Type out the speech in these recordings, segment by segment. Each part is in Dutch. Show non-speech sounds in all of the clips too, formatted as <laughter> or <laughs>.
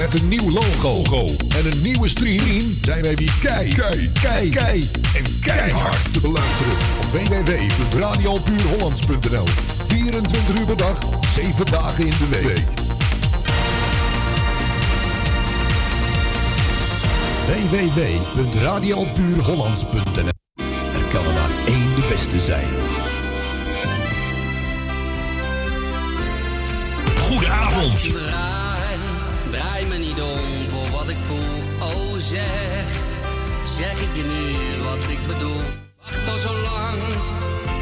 Met een nieuw logo en een nieuwe stream zijn wij weer kei, kei, kei, kei en keihard te beluisteren op www.radiopuurhollands.nl. 24 uur per dag, 7 dagen in de week. www.radiopuurhollands.nl Er kan er maar één de beste zijn. Goedenavond. Zeg, zeg ik je nu wat ik bedoel. Wacht al zo lang,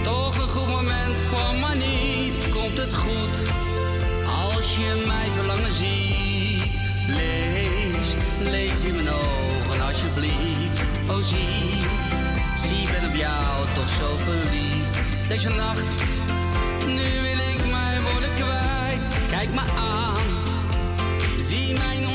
toch een goed moment kwam maar niet. Komt het goed, als je mij verlangen ziet. Lees, lees in mijn ogen alsjeblieft. Oh zie, zie ben op jou toch zo verliefd. Deze nacht nu wil ik mij worden kwijt. Kijk me aan, zie mijn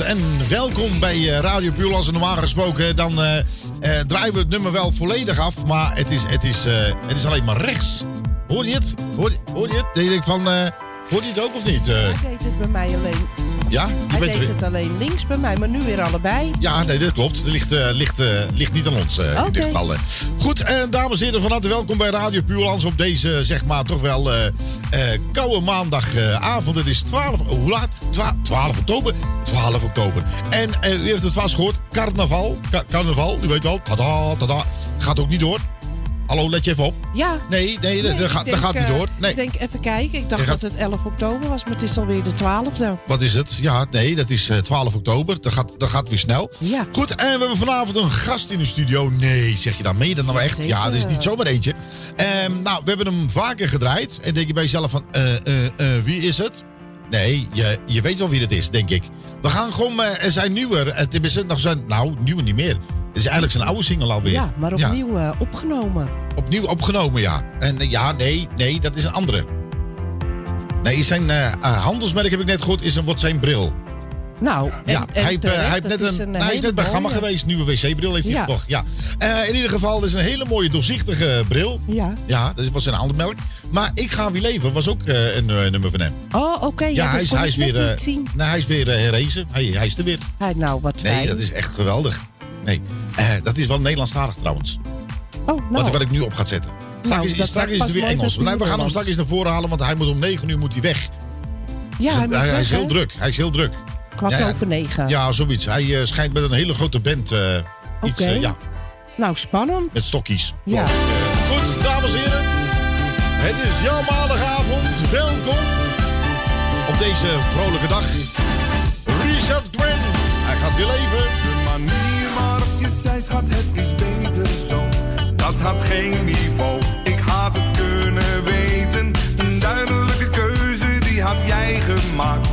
en welkom bij eh, Radio Puurlands. Normaal gesproken dan eh, eh, draaien we het nummer wel volledig af, maar het is, het is, het is alleen maar rechts. Hoor je het? Hoor, hoor je het? Denk ik van, hoor je het ook of niet? Hij deed het bij mij alleen. ja, je Hij deed weer- het alleen links bij mij, maar nu weer allebei. Ja, nee, dat klopt. Het ligt, ligt, ligt niet aan ons eh, in Oké. dit geval. Goed, dames en heren, van harte welkom bij Radio Puurlands op deze, zeg maar, toch wel koude maandagavond. het is 12, hoe laat? Twa- 12 oktober? 12 oktober. En eh, u heeft het vast gehoord, carnaval. Ka- carnaval, u weet wel, tada, tada. Gaat ook niet door. Hallo, let je even op. Ja. Nee, nee, dat, Nee, dat gaat, dat niet eh, door. Nee. Ik denk even kijken. Ik dacht Je gaat- dat het 11 oktober was, maar het is alweer de 12e. Wat is het? Ja, nee, dat is eh, 12 oktober. Dat gaat, dat gaat weer snel. Ja. Goed, en we hebben vanavond een gast in de studio. Nee, zeg je dan mee dan nou echt? Zeker. Ja, dat is niet zomaar eentje. Ehm, nou, we hebben hem vaker gedraaid. En denk je bij jezelf van, eh, eh, eh, wie is het? Nee, je, je weet wel wie het is, denk ik. We gaan gewoon er zijn nieuwer. Het is nog zijn, nou, nieuwe niet meer. Het is eigenlijk zijn oude single alweer. Ja, maar Ja, opnieuw eh, opgenomen. opnieuw opgenomen, ja. En eh, ja, nee, nee, dat is een andere. Nee, zijn handelsmerk, heb ik net gehoord, is een, wordt zijn bril. Nou, en, Ja, en hij, heeft, eh, terecht, hij, net is een, eh, hij is net bij Gamma geweest. Nieuwe wc-bril heeft hij Ja. gekocht. Ja. Eh, in ieder geval, dat is een hele mooie doorzichtige bril. Ja. Ja, dat was een ander merk. Maar Ik ga weer leven was ook eh, een eh, nummer van hem. Oh, oké. Ja, hij, is, hij, is weer, eh, nou, hij is weer eh, herrezen. Hij, hij is er weer. Hij, nou, wat Nee, fijn. dat is echt geweldig. Nee, eh, dat is wel Nederlandstalig trouwens. Oh, nou. Wat, wat ik nu op ga zetten. Straks, Nou, is, straks is het weer Engels. we gaan hem straks eens naar voren halen, want hij moet om 9 uur moet hij weg. ja, hij, hij, is heel druk. Hij is heel druk. Kwart Ja, ja. over negen. Ja, zoiets. Hij eh, schijnt met een hele grote band eh, iets, Oké. eh, ja, Nou, spannend. met stokkies. Ja. Goed, dames en heren. Het is jouw maandagavond. Welkom op deze vrolijke dag. Reset Grant. Hij gaat weer leven. De manier waarop je zei, schat, het is beter zo. Dat had geen niveau, ik had het kunnen weten. Een duidelijke keuze, die had jij gemaakt.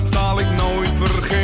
Dat zal ik nooit vergeten.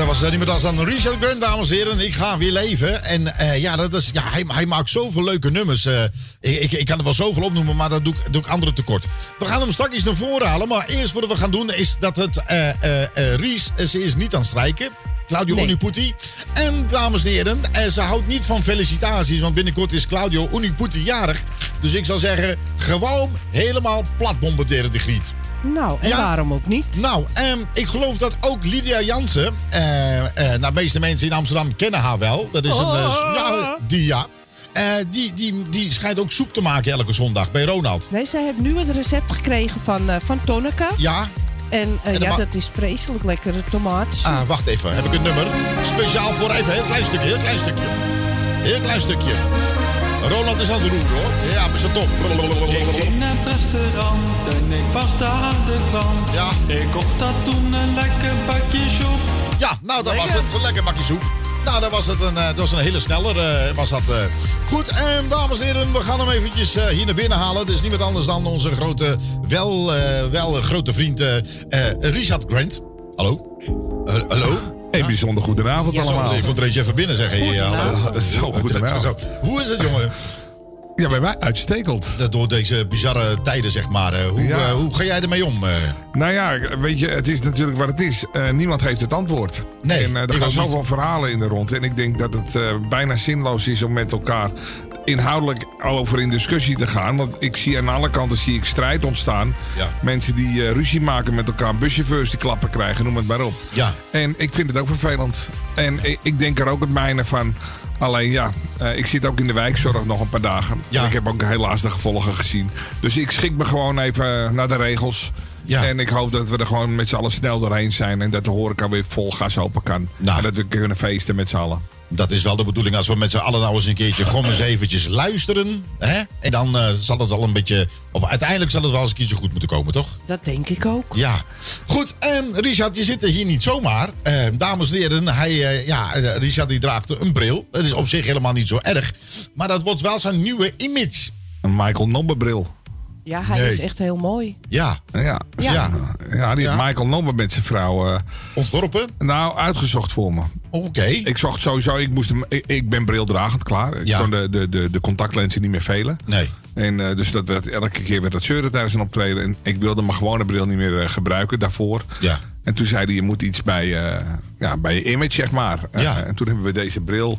Dat was uh, niemand anders dan Richard Grant, dames en heren. Ik ga weer leven. En eh, ja, dat is, ja hij, hij maakt zoveel leuke nummers. eh. ik, ik, ik kan er wel zoveel opnoemen, maar dat doe ik, doe ik anderen tekort. We gaan hem straks naar voren halen. Maar eerst wat we gaan doen is dat het... eh eh eh, Ries, eh, ze is niet aan het strijken. Claudio Nee. Uniputi. En dames en heren, eh, ze houdt niet van felicitaties. Want binnenkort is Claudio Uniputi jarig. Dus ik zou zeggen, gewoon helemaal plat bombarderen de griet. Nou, en Ja. waarom ook niet? Nou, ehm, ik geloof dat ook Lydia Jansen. eh eh nou, de meeste mensen in Amsterdam kennen haar wel. Dat is een. eh, ja, die ja. Die, die, die schijnt ook soep te maken elke zondag bij Ronald. Nee, zij heeft nu het recept gekregen van, eh, van Tonneke. Ja. En, ja, dat is vreselijk lekkere tomaten. Ah, wacht even. Heb ik een nummer? Speciaal voor even. Heel klein stukje, heel klein stukje. Heel klein stukje. Ronald is aan de roer hoor. Ja, met zijn top. In het restaurant en ik was daar de klant. Ja. Ik kocht dat toen een lekker bakje soep. Ja, nou, dat was het. Een lekker bakje soep. Nou, dat was, het een, eh, dat was een hele sneller. eh, was dat, eh. Goed, en dames en heren, we gaan hem eventjes hier naar binnen halen. Het is niemand anders dan onze grote, wel, wel grote vriend Richard Grant. Hallo? Hallo? Een bijzonder goedenavond Ja, allemaal. Ik moet er eentje even binnen zeggen. Ja, hallo. Zo, goedenavond. Zo. Hoe is het, jongen? Ja, bij mij uitstekend. Door deze bizarre tijden, zeg maar. eh, hoe, Ja. eh, hoe ga jij ermee om? eh? Nou ja, weet je, het is natuurlijk wat het is. Niemand heeft het antwoord. Nee, en er gaan niet. zoveel verhalen in de rond. En ik denk dat het bijna zinloos is om met elkaar inhoudelijk over in discussie te gaan. Want ik zie aan alle kanten zie ik strijd ontstaan. Ja. Mensen die ruzie maken met elkaar, buschauffeurs die klappen krijgen, noem het maar op. Ja. En ik vind het ook vervelend. En ik, ik denk er ook het mijne van. Alleen ja, eh, ik zit ook in de wijkzorg nog een paar dagen. Ja. En ik heb ook helaas de gevolgen gezien. Dus ik schik me gewoon even naar de regels. Ja. En ik hoop dat we er gewoon met z'n allen snel doorheen zijn. En dat de horeca weer vol gas open kan. Nou. En dat we kunnen feesten met z'n allen. Dat is wel de bedoeling als we met z'n allen nou eens een keertje gewoon eens eventjes luisteren. Hè? En dan eh, zal het al een beetje... Of uiteindelijk zal het wel eens een keertje goed moeten komen, toch? Dat denk ik ook. Ja. Goed, en Richard, je zit er hier niet zomaar. Eh, dames en heren, hij, eh, ja, eh, Richard die draagt een bril. Dat is op zich helemaal niet zo erg. Maar dat wordt wel zijn nieuwe image. Een Michael Nobbe bril. Ja, hij Nee. is echt heel mooi. Ja, Ja, Ja. ja. ja die Ja. heeft Michael Nobbe met zijn vrouw eh, ontworpen. nou uitgezocht voor me. Oké. Ik zocht sowieso, ik, moest hem, ik, ik ben brildragend, klaar. Ik kon de, de, de, de contactlenzen niet meer velen. Nee. En eh, dus dat werd, elke keer werd dat zeuren tijdens een optreden. En ik wilde mijn gewone bril niet meer eh, gebruiken daarvoor. Ja. En toen zei hij, je moet iets bij, eh, ja, bij je image, zeg maar. Eh, Ja. en toen hebben we deze bril.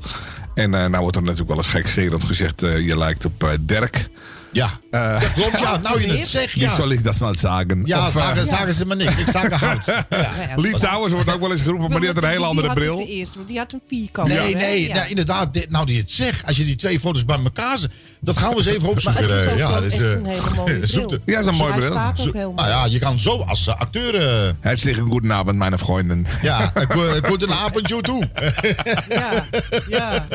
En eh, nou wordt er natuurlijk wel eens gekscherend gezegd, eh, je lijkt op Dirk. Ja. Eh, klopt, ja. <laughs> Nou je het zegt, Wie ja. zal ik dat maar zeggen? Ja, Of, eh, zagen, zagen ze maar niks. Ik zag hout. <laughs> Ja. Ja, Towers wordt ook wel eens geroepen, maar die had een hele andere Die bril. had ook de eerste, want die had een vierkant. Nee, nee, Ja. nou, inderdaad. dit- nou, die het zegt. Als je die twee foto's bij elkaar zet. Dat gaan we eens even opzoeken. Maar het is ook ja, dat is, eh, een hele mooie <laughs> bril. Ja, dat is een mooie bril. nou ja, je kan zo als acteur. Herzlichen guten Abend, mijn vrienden. ja, ik word een avondje toe. Ja, ja.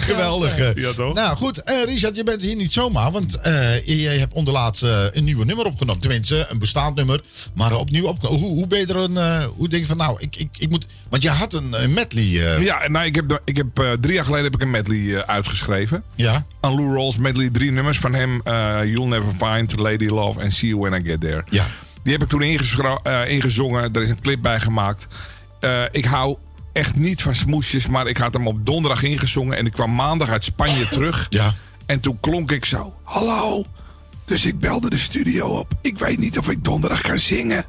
Geweldig. Ja, toch? Nou goed, eh, Richard, je bent hier niet zomaar. Want je, je hebt onderlaatst eh, een nieuwe nummer opgenomen. Tenminste, een bestaand nummer. Maar opnieuw opgenomen. Hoe, hoe ben je er een. eh, hoe denk je van nou, ik, ik, ik moet. Want je had een, een medley. Ja, nou, ik heb, ik heb drie jaar geleden heb ik een medley uitgeschreven. ja. Aan Lou Rawls medley, drie nummers van hem. You'll Never Find, Lady Love en See You When I Get There. Ja. Die heb ik toen ingezongen. Er is een clip bij gemaakt. Ik hou echt niet van smoesjes, maar ik had hem op donderdag ingezongen. En ik kwam maandag uit Spanje terug. Ja. En toen klonk ik zo. Hallo. Dus ik belde de studio op. Ik weet niet of ik donderdag kan zingen.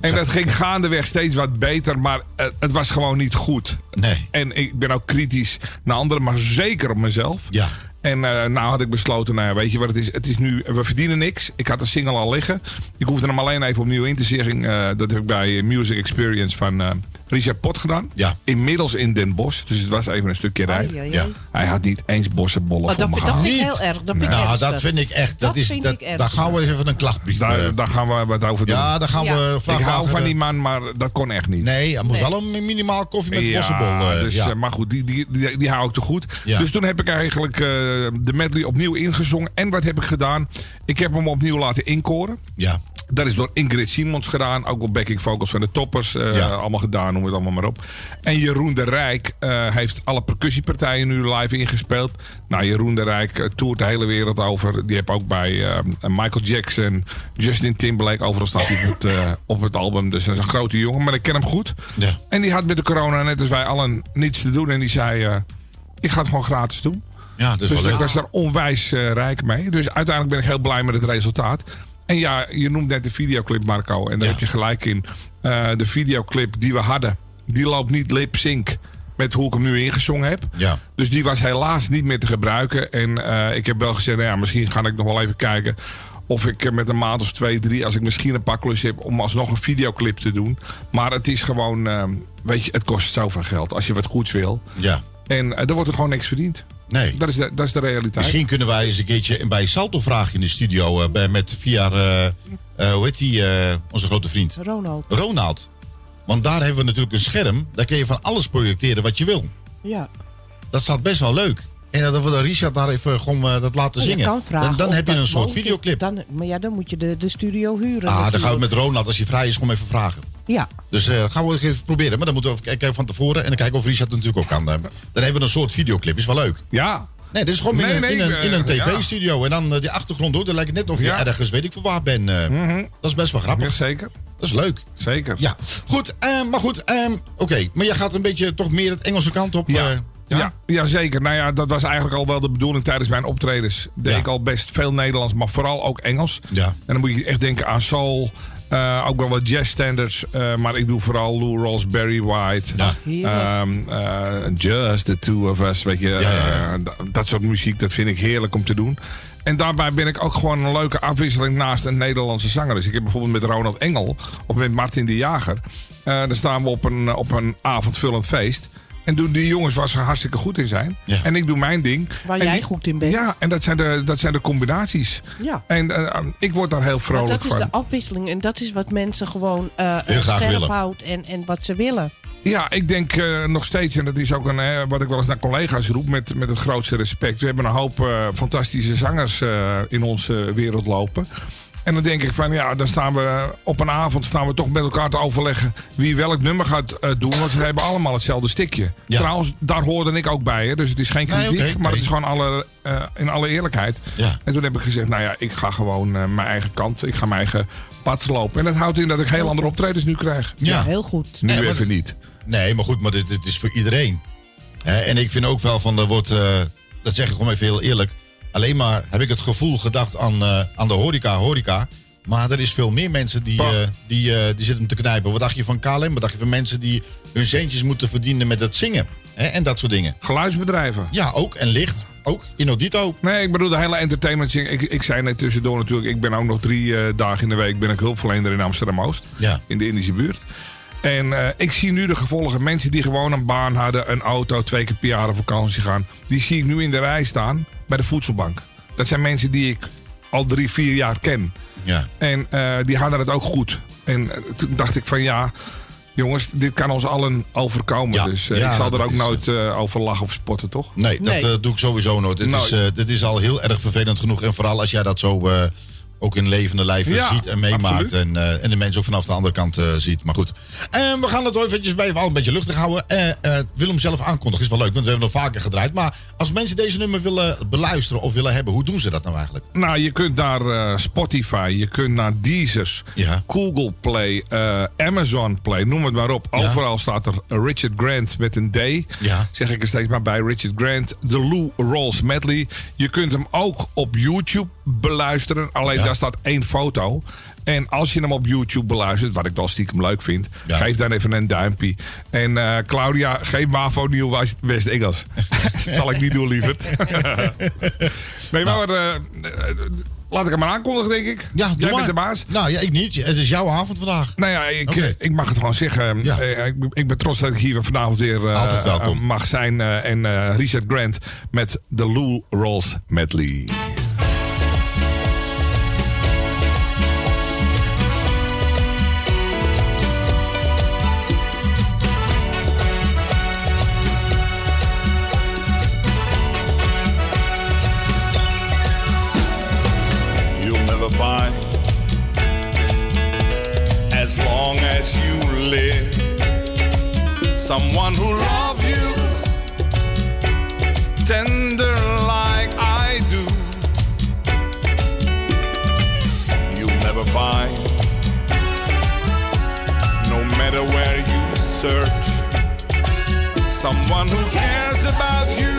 En dat ging gaandeweg steeds wat beter, maar eh, het was gewoon niet goed. Nee. En ik ben ook kritisch naar anderen, maar zeker op mezelf. Ja. En eh nou had ik besloten, nou weet je wat het is? Het is nu, we verdienen niks. Ik had de single al liggen. Ik hoefde hem alleen even opnieuw in te zeggen. Eh, dat heb ik bij Music Experience van Richard Pot gedaan. Ja. Inmiddels in Den Bosch. Dus het was even een stukje Ai, rijden. ai, Ja. ai. Hij had niet eens bossenbollen Maar voor dat, me dat gehad. vind ik Niet? heel erg. Dat vind ik Nou, dat vind ik echt. Dat Dat is, vind dat, ik erg. daar gaan we eens even een klachtbrief. Daar, eh, daar gaan we wat over doen. ja, daar gaan Ja. we ik vragen. hou van eh, die man, maar dat kon echt niet. Nee, hij Nee. wel een minimaal koffie met ja, bossenbol. eh, dus, ja. maar goed, die, die, die, die hou ik te goed. Ja. Dus toen heb ik eigenlijk eh, de medley opnieuw ingezongen. En wat heb ik gedaan? Ik heb hem opnieuw laten inkoren. ja. Dat is door Ingrid Simons gedaan. Ook wel backing vocals van de toppers. eh, Ja. Allemaal gedaan, noem het allemaal maar op. En Jeroen de Rijk eh, heeft alle percussiepartijen nu live ingespeeld. Nou, Jeroen de Rijk eh, toert de hele wereld over. Die heeft ook bij Michael Jackson, Justin Timberlake. Overal staat hij op het, op het album. Dus dat is een grote jongen, maar ik ken hem goed. Ja. En die had met de corona, net als wij allen, niets te doen. En die zei, ik ga het gewoon gratis doen. ja, Dus wel ik was daar onwijs rijk mee. Dus uiteindelijk ben ik heel blij met het resultaat. En ja, je noemt net de videoclip, Marco. En daar Ja. heb je gelijk in. Eh, de videoclip die we hadden, die loopt niet lip-sync met hoe ik hem nu ingezongen heb. Ja. Dus die was helaas niet meer te gebruiken. En eh, ik heb wel gezegd, nou ja, misschien ga ik nog wel even kijken... of ik met een maand of twee, drie, als ik misschien een paar klus heb... om alsnog een videoclip te doen. Maar het is gewoon, eh, weet je, het kost zoveel geld als je wat goeds wil. Ja. En eh, er wordt er gewoon niks verdiend. Nee. Dat is de, dat is de realiteit. Misschien kunnen wij eens een keertje bij Salto vragen in de studio. eh, bij- met via, eh, eh, hoe heet die, eh, onze grote vriend? Ronald. Ronald. Want daar hebben we natuurlijk een scherm. Daar kun je van alles projecteren wat je wil. Ja. Dat staat best wel leuk. En dat we de Richard daar even gewoon eh, dat laten Je zingen. kan vragen dan dan heb je dat een soort videoclip. Dan, maar ja, dan moet je de, de studio huren. ah, dan gaan we met Ronald, als hij vrij is, gewoon even vragen. Ja. Dus eh, gaan we even proberen. Maar dan moeten we even kijken van tevoren. En dan kijken of Richard het natuurlijk ook kan. eh. Dan hebben we een soort videoclip. Is wel leuk. Ja, Nee, dit is gewoon in, Nee, een, nee, in, een, in een eh, ja. tv-studio. En dan eh, die achtergrond door. Dan lijkt het net of je Ja. ergens weet ik veel waar bent. eh. Dat is best wel grappig. zeker. Dat is leuk. Zeker. Ja, goed. eh, maar goed, ehm, oké. Maar jij gaat een beetje toch meer het Engelse kant op. Ja. Ja? Ja, zeker. Nou ja, dat was eigenlijk al wel de bedoeling tijdens mijn optredens. Deed Ja. ik al best veel Nederlands, maar vooral ook Engels. Ja. En dan moet je echt denken aan soul. eh, ook wel wat jazz standards. eh, maar ik doe vooral Lou Rawls, Barry White. Ja. Ehm, eh, just the two of us. Weet je, Ja, ja, ja. d- dat soort muziek, dat vind ik heerlijk om te doen. En daarbij ben ik ook gewoon een leuke afwisseling naast een Nederlandse zanger. Dus ik heb bijvoorbeeld met Ronald Engel of met Martin de Jager. eh dan staan we op een, op een avondvullend feest. En doen die jongens waar ze hartstikke goed in zijn. Ja. En ik doe mijn ding. Waar En jij die- goed in bent. Ja, en dat zijn de, dat zijn de combinaties. Ja. En eh, ik word daar heel vrolijk dat is van. de afwisseling en dat is wat mensen gewoon eh, Heel eh, graag scherp willen. houdt en, en wat ze willen. Ja, ik denk eh, nog steeds, en dat is ook een, eh, wat ik wel eens naar collega's roep met, met het grootste respect. We hebben een hoop eh, fantastische zangers eh, in onze wereld lopen. En dan denk ik van ja, dan staan we op een avond staan we toch met elkaar te overleggen wie welk nummer gaat eh, doen. Want ze hebben allemaal hetzelfde stikje. Ja. Trouwens, daar hoorde ik ook bij. Hè, dus het is geen Nee, kritiek, maar het is gewoon alle, eh, in alle eerlijkheid. Ja. En toen heb ik gezegd, nou ja, ik ga gewoon eh, mijn eigen kant. Ik ga mijn eigen pad lopen. En dat houdt in dat ik heel andere optredens nu krijg. Ja. Heel goed. Nu Nee, maar- even niet. Nee, maar goed, maar dit, dit is voor iedereen. Hè, en ik vind ook wel van, er wordt, eh, dat zeg ik gewoon even heel eerlijk. Alleen maar heb ik het gevoel gedacht aan, eh, aan de horeca, horeca. Maar er is veel meer mensen die, eh, die, eh, die zitten te knijpen. Wat dacht je van KLM? Wat dacht je van mensen die hun centjes moeten verdienen met het zingen? Hè, en dat soort dingen. Geluidsbedrijven. Ja, ook. En licht. Ook. Inodito. Nee, ik bedoel de hele entertainment. Ik, ik zei net tussendoor natuurlijk, ik ben ook nog drie dagen in de week ben ik hulpverlener in Amsterdam-Oost. Ja. In de Indische buurt. En eh, ik zie nu de gevolgen. Mensen die gewoon een baan hadden, een auto, twee keer per jaar op vakantie gaan. Die zie ik nu in de rij staan bij de voedselbank. Dat zijn mensen die ik al drie, vier jaar ken. Ja. En eh, die hadden het ook goed. En eh, toen dacht ik van ja, jongens, dit kan ons allen overkomen. Ja. Dus eh, Ja, ik zal er ook is, nooit over lachen of spotten, toch? Nee, Nee. dat doe ik sowieso nooit. Dit, Nou, is, eh, dit is al heel erg vervelend genoeg. En vooral als jij dat zo eh, ook in levende lijven Ja, ziet en meemaakt. En, eh, en de mensen ook vanaf de andere kant eh, ziet. Maar goed. En we gaan het eventjes bij wel een beetje luchtig houden. Eh Willem zelf aankondigen is wel leuk, want we hebben nog vaker gedraaid. Maar als mensen deze nummer willen beluisteren of willen hebben, hoe doen ze dat nou eigenlijk? Nou, je kunt naar Spotify, je kunt naar Deezers, Ja. Google Play, Amazon Play, noem het maar op. Ja. Overal staat er Richard Grant met een D. Ja. Zeg ik er steeds maar bij, Richard Grant, de Lou Rolls medley. Je kunt hem ook op YouTube beluisteren, alleen daar staat één foto. En als je hem op YouTube beluistert, wat ik wel stiekem leuk vind, Ja. geef dan even een duimpje. En eh, Claudia, geen MAVO Nieuw West- West-Engels. <laughs> Zal ik niet doen, liever. <laughs> nee, maar eh, eh, laat ik hem maar aankondigen, denk ik. Ja, Jij maar. bent de baas. Nou ja, ik niet. Het is jouw avond vandaag. Nou ja, ik, ik mag het gewoon zeggen. Ja. Ik, ik ben trots dat ik hier vanavond weer mag zijn. en Richard Grant met de Lou Rolls medley. Someone who loves you tender like I do. You'll never find, no matter where you search, someone who cares about you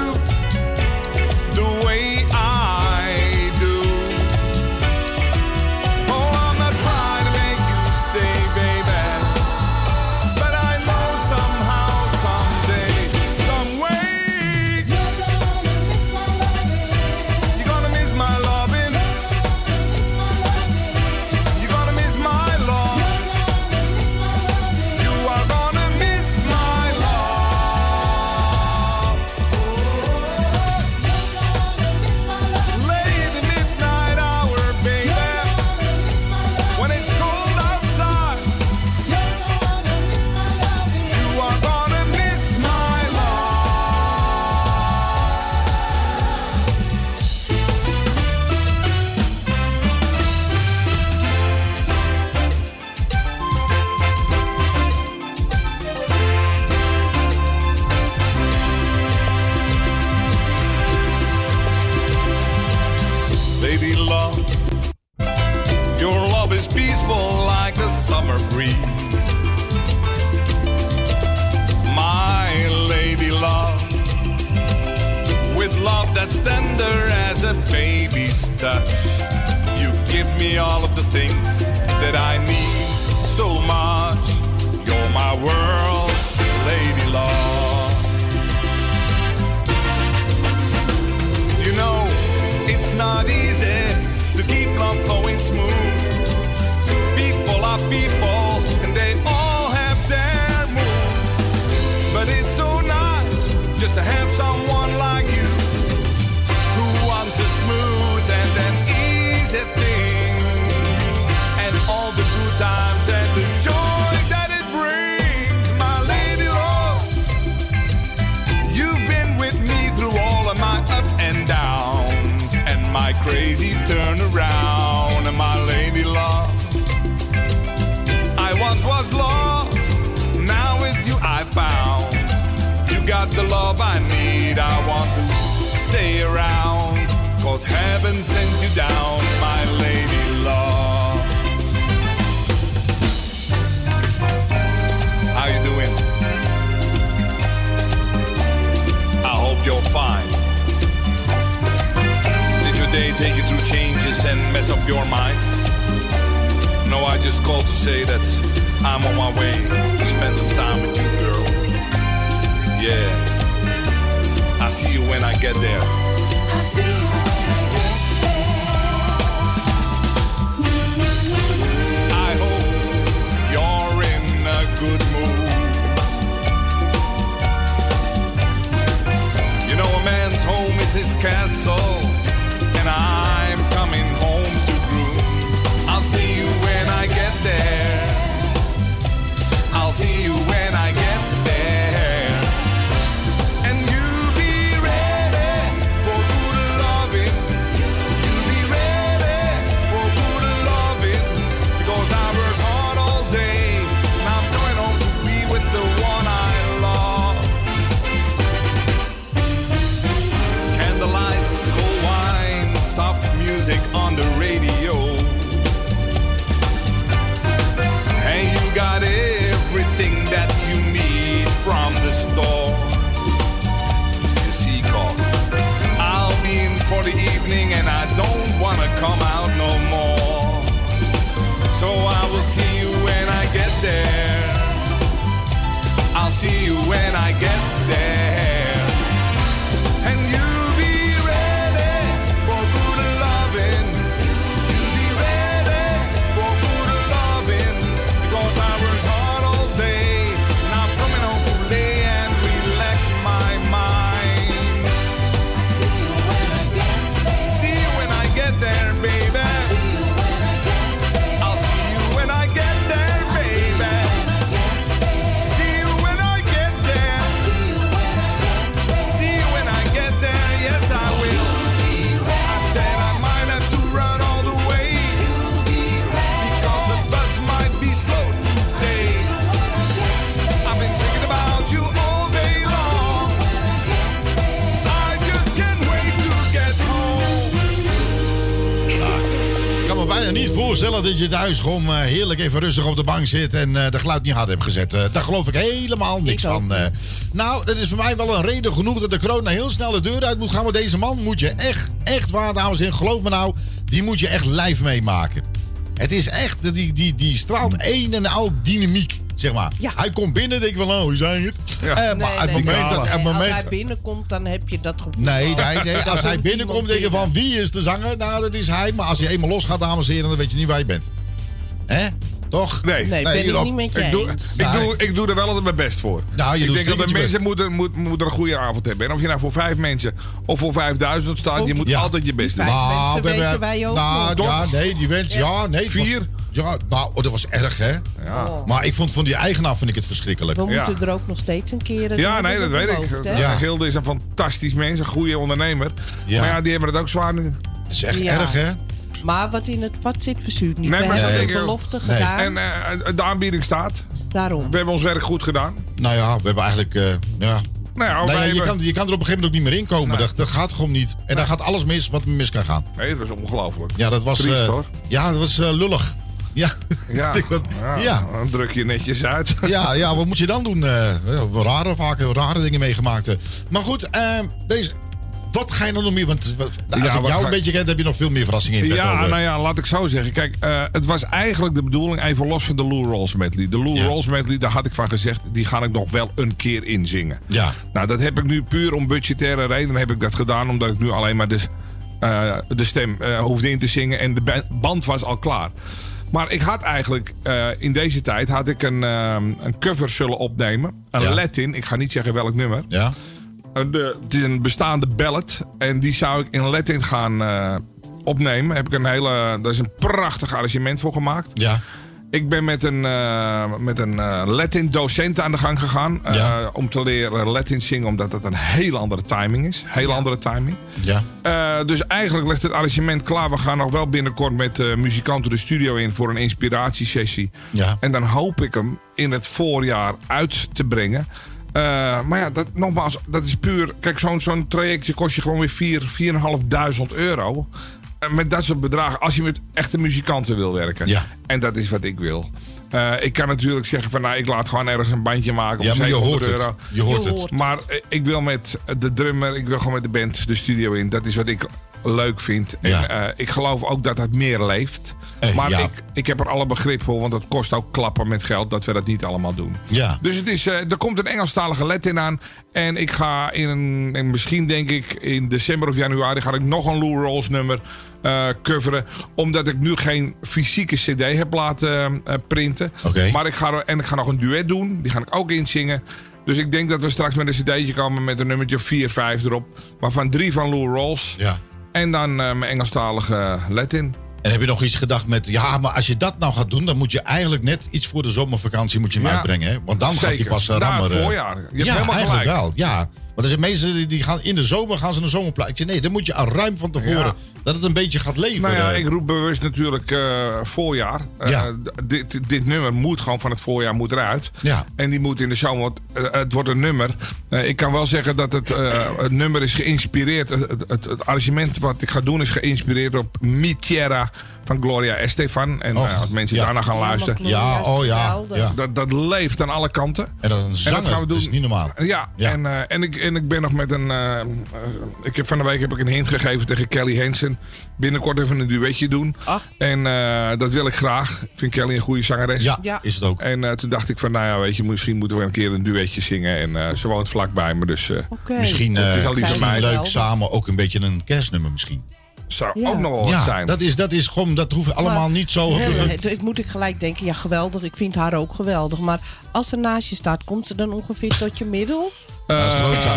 evening and I don't wanna come out no more. So I will see you when I get there. I'll see you when I get voorstellen dat je thuis gewoon eh, heerlijk even rustig op de bank zit en eh, de geluid niet hard hebt gezet. Eh, daar geloof ik helemaal niks Ik van. nou, dat is voor mij wel een reden genoeg dat de corona heel snel de deur uit moet gaan. Maar deze man moet je echt, echt waar, dames en geloof me nou, die moet je echt live meemaken. Het is echt, die, die, die straalt een en al dynamiek, zeg maar. Ja. Hij komt binnen, denk ik van, oh, hoe zijn het? Ja. Maar het moment dat... Het Nee, moment, Als hij binnenkomt, dan heb je dat gevoel. Nee, nee, nee. <laughs> Als hij komt binnenkomt, denk je van wie is de zanger? Nou, dat is hij. Maar als hij eenmaal losgaat, dames en heren, dan weet je niet waar je bent. Hè? Toch? Nee. Nee, ben ik niet met je Ik doe, eens. ik, Nee. doe, ik doe er wel altijd mijn best voor. Nou, je ik doet denk dat de mensen moeten, moet, moeten een goede avond hebben. En of je nou voor vijf mensen of voor vijfduizend staat, je moet Ja. altijd je best doen. Vijf Nou, mensen we hebben- weten wij ook nou, ja, nee, die wens, ja, nee. Vier? Ja, nou, dat was erg, hè? Ja. Oh. Maar ik vond van die eigenaar vind ik het verschrikkelijk. We Ja. moeten er ook nog steeds een keer... dat Ja, nee, dat weet ik. Ja. Gilde is een fantastisch mens, een goede ondernemer. Ja. Maar ja, die hebben het ook zwaar nu. Het is echt Ja. erg, hè? Maar wat in het vat zit, verzuurt niet. Nee, we maar hebben dat ook. belofte Nee. gedaan. En eh, de aanbieding staat. daarom. We hebben ons werk goed gedaan. Nou ja, we hebben eigenlijk, eh, ja... Nou Nee, je, kan, je kan er op een gegeven moment ook niet meer in komen. Dat, dat gaat gewoon niet. En dan gaat alles mis wat mis kan gaan. Nee, het was ongelooflijk. Ja, dat was... Triest, eh, hoor. Ja, dat was eh, lullig. Ja. Ja, <laughs> wat- ja, dan druk je netjes uit. <laughs> Ja, ja, wat moet je dan doen? We rare, vaak rare dingen meegemaakt. eh. Maar goed, eh, deze, wat ga je nog meer? Want als Ja, ik jou ga- een beetje kent, heb je nog veel meer verrassingen in Ja, eh. nou ja, laat ik zo zeggen. Kijk, het was eigenlijk de bedoeling, even los van de Lou Rolls medley. De Lou Ja. Rolls medley, daar had ik van gezegd, die ga ik nog wel een keer inzingen. Ja. Nou, dat heb ik nu puur om budgettaire redenen heb ik dat gedaan. Omdat ik nu alleen maar de, de stem eh, hoefde in te zingen en de ba- band was al klaar. Maar ik had eigenlijk eh, in deze tijd had ik een, eh, een cover zullen opnemen. Een Ja. Latin, ik ga niet zeggen welk nummer. Ja? Eh, de, het is een bestaande ballad. En die zou ik in Latin gaan eh, opnemen. Heb ik een hele, daar is een prachtig arrangement voor gemaakt. Ja. Ik ben met een, eh, met een eh, Latin docent aan de gang gegaan. eh, Ja. Om te leren Latin zingen, omdat het een heel andere timing is. Heel andere timing. Ja. Dus eigenlijk ligt het arrangement klaar. We gaan nog wel binnenkort met muzikanten de studio in voor een inspiratiesessie. Ja. En dan hoop ik hem in het voorjaar uit te brengen. Maar ja, dat, nogmaals, dat is puur. Kijk, zo'n zo'n trajectje kost je gewoon weer 4 4.500 euro. Eh, met dat soort bedragen, als je met echte muzikanten wil werken. Ja. En dat is wat ik wil. Eh, ik kan natuurlijk zeggen van, nou, ik laat gewoon ergens een bandje maken. Ja, voor maar je 700 hoort het. euro. Je hoort het. Maar eh, ik wil met de drummer, ik wil gewoon met de band de studio in. Dat is wat ik leuk vind. Ja. En eh, ik geloof ook dat het meer leeft. Eh, maar ja. ik, ik heb er alle begrip voor, want het kost ook klappen met geld dat we dat niet allemaal doen. Ja. Dus het is, eh, er komt een Engelstalige let in aan. En ik ga in een, en misschien denk ik in december of januari ga ik nog een Lou Rolls nummer eh, coveren. Omdat ik nu geen fysieke cd heb laten printen. Maar ik ga, en ik ga nog een duet doen. Die ga ik ook inzingen. Dus ik denk dat we straks met een cd'tje komen met een nummertje of 4, 5 erop. Waarvan drie van Lou Rolls. Ja. En dan eh, mijn Engelstalige Latin. En heb je nog iets gedacht met... Ja, maar als je dat nou gaat doen... dan moet je eigenlijk net iets voor de zomervakantie moet je hem Ja, uitbrengen. Hè? Want dan gaat hij zeker. pas uh, Na het rammeren. voorjaar. Je hebt ja, helemaal eigenlijk gelijk. wel. Ja. Want er zijn mensen die- gaan in de zomer gaan ze een zomerplaat. Ik zeg, nee, dan moet je al ruim van tevoren... Ja. Dat het een beetje gaat leven. Nou ja, eh. ik roep bewust natuurlijk eh, voorjaar. Eh, Ja. dit, dit nummer moet gewoon van het voorjaar moet eruit. Ja. En die moet in de want, eh, het wordt een nummer. Ik kan wel zeggen dat het, het nummer is geïnspireerd. Het, het, het, het arrangement wat ik ga doen is geïnspireerd op Mi Tierra van Gloria Estefan. En Och, eh, als mensen ja. daarna gaan luisteren. Ja, oh ja. Dat, dat leeft aan alle kanten. En dan een En dat zanger, gaan we doen. dat is niet normaal. Ja, Ja. En, eh, en, ik, en ik ben nog met een. eh, ik heb van de week heb ik een hint gegeven tegen Kelly Hansen. Binnenkort even een duetje doen. Ach. En eh, dat wil ik graag. Ik vind Kelly een goede zangeres. Ja, Ja. is het ook. En eh, toen dacht ik van, nou ja, weet je, misschien moeten we een keer een duetje zingen. En eh, ze woont vlakbij me, dus eh Oké. Misschien, Het is eh al mij. leuk samen ook een beetje een kerstnummer misschien. Zou Ja. ook nog wel wat ja, zijn. dat is, dat is gewoon, dat hoeft allemaal Maar- niet zo... Het- ik moet ik gelijk denken, ja geweldig, ik vind haar ook geweldig. Maar als ze naast je staat, komt ze dan ongeveer tot je middel? <laughs> Ja, is groot zat.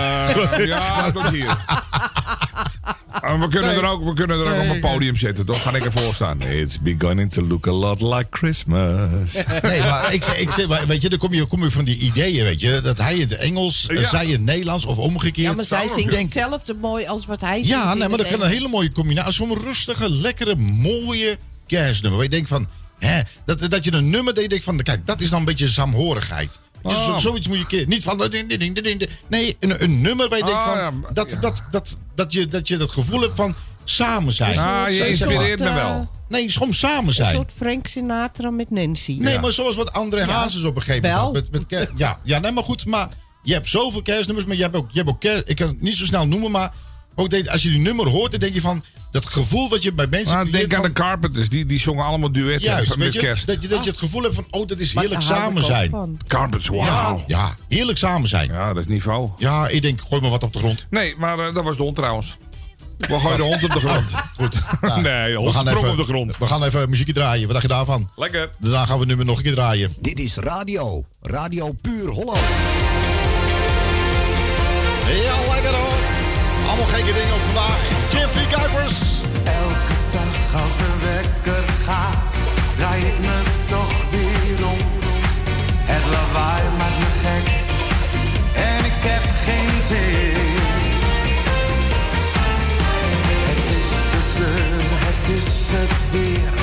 Eh, ja, tot hier. <laughs> Eh, we kunnen Nee. er ook, we kunnen er ook Nee, op een podium zetten, toch? Ga ik ervoor staan. It's beginning to look a lot like Christmas. Nee, maar ik, zeg- ik zeg, maar weet je, dan kom je, kom je van die ideeën, weet je. Dat hij het Engels, Ja. zij het Nederlands of omgekeerd. Ja, maar zij zingt Denk- hetzelfde mooi als wat hij zingt. Ja, nee, maar dat kan een hele mooie combinatie. Zo'n rustige, lekkere, mooie kerstnummer. Waar je denkt van, hè, dat, dat je een nummer denkt van, kijk, dat is dan een beetje saamhorigheid. Dus Oh. zo- zoiets moet je een keer. Niet van. eh, ding, ding, ding. Nee, een, een nummer waar je denkt Ah, van. ja, dat, ja. Dat, dat, dat, je, dat je dat gevoel hebt van samen zijn. Ah, je inspireert me wel. Nee, het is gewoon samen Een zijn. soort Frank Sinatra met Nancy. Nee, Ja. maar zoals wat André Hazes op een gegeven Wel. moment had. Met, met <laughs> ja, ja, nee, maar goed. Maar je hebt zoveel kerstnummers, maar je hebt ook, je hebt ook kerst. Ik kan het niet zo snel noemen, maar ook denk, als je die nummer hoort, dan denk je van dat gevoel wat je bij mensen creëert denk aan van- de Carpenters, die, die zongen allemaal duetten Juist, met je, kerst. dat je, dat je het gevoel hebt van, oh, dat is heerlijk samen zijn. Carpenters, Ja, wauw. ja, heerlijk samen zijn. Ja, dat is niveau. Ja, ik denk, gooi maar wat op de grond. Nee, maar eh, dat was de hond trouwens. We gooien de hond op de grond. <laughs> Goed. Nou, Nee, de hond sprong op de grond. We gaan even muziekje draaien. Wat dacht je daarvan? Lekker. Daarna gaan we nummer nog een keer draaien. Dit is radio. Radio Puur Holland. Ja, lekker hoor. Allemaal gekke dingen op vandaag. Jeffrey Kuipers. Elke dag als de wekker gaat, draai ik me toch weer om. Het lawaai maakt me gek en ik heb geen zin. Het is de sleur, het is het weer.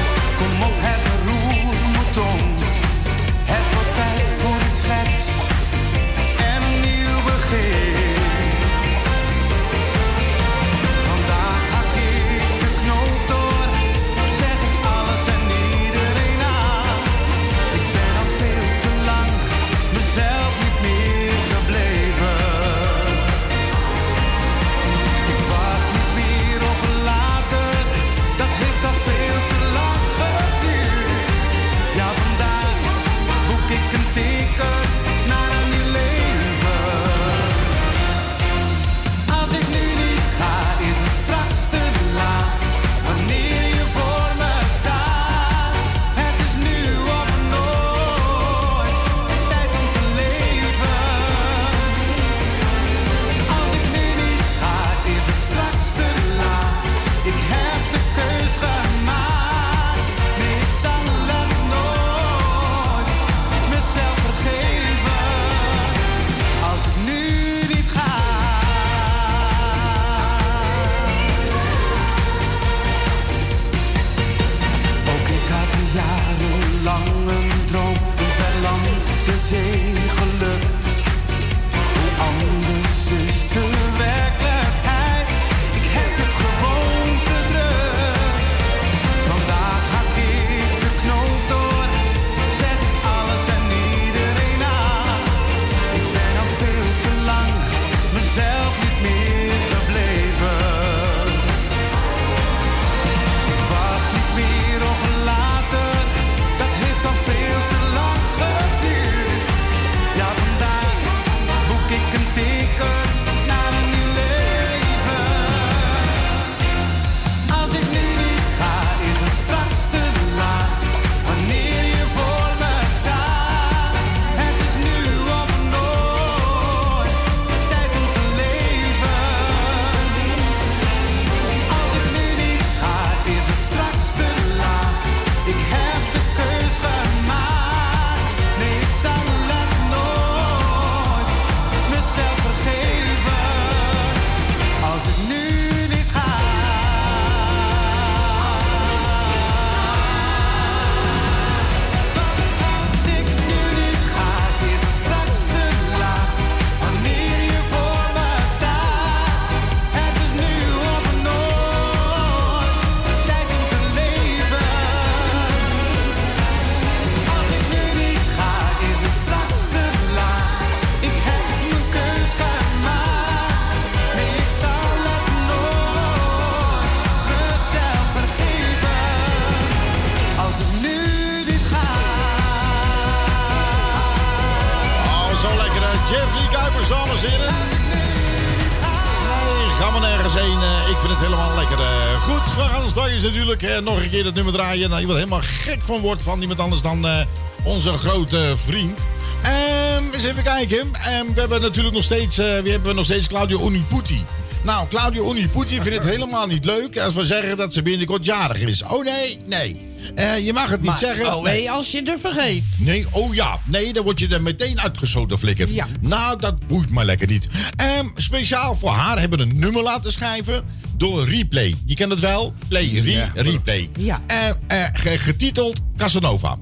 Natuurlijk nog een keer het nummer draaien. Nou, je wordt helemaal gek van wordt van niemand anders dan eh, onze grote vriend. Ehm, eens even kijken. Ehm, we hebben natuurlijk nog steeds, eh, we hebben nog steeds Claudio Uniputi. Nou, Claudio Uniputi vindt het helemaal niet leuk als we zeggen dat ze binnenkort jarig is. Oh nee, nee. Eh, je mag het niet Maar, zeggen. oh nee, als je er vergeet. Nee, oh ja. Nee, dan word je er meteen uitgeschoten flikkerd. Ja. Nou, dat boeit me lekker niet. Ehm, speciaal voor haar hebben we een nummer laten schrijven door Replay. Je kent het wel? Play, re, Ja. Replay. Ja. Eh, eh, ge- getiteld Casanova.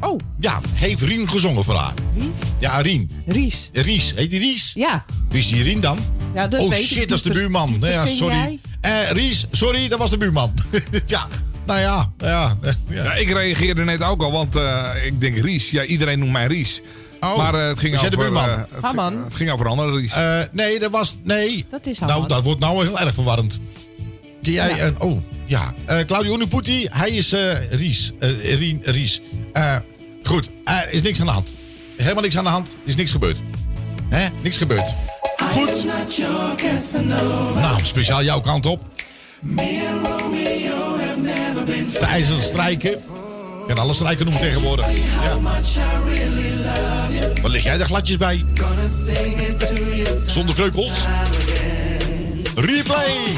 Oh, Ja, heeft Rien gezongen voor haar. wie? Ja, Rien. Ries. Ries. Heet die Ries? Ja. Wie is die Rien dan? Ja, dat oh weet shit, dat is de buurman. Nou ja, sorry. Eh, Ries, sorry, dat was de buurman. <laughs> ja, nou ja. ja, eh, ja. Ja, ik reageerde net ook al, want eh, ik denk Ries. Ja, iedereen noemt mij Ries. Oh, maar eh, het, ging jij de over, buurman? eh, het, Haman. het ging over andere Ries. Eh, nee, dat was. Nee. Dat is Nou, dat wordt nou heel erg verwarrend. Ken jij. Ja. oh, ja. Eh Claudio Uniputi, hij is eh, Ries. Rien Ries. Eh, goed, er is niks aan de hand. Helemaal niks aan de hand. Er is niks gebeurd. Hè? Niks gebeurd. Goed. Nou, speciaal jouw kant op. De ijzeren strijken. Je kan alle strijken noemen tegenwoordig. Ja. Wat lig jij daar gladjes bij? Zonder kreukels? Replay!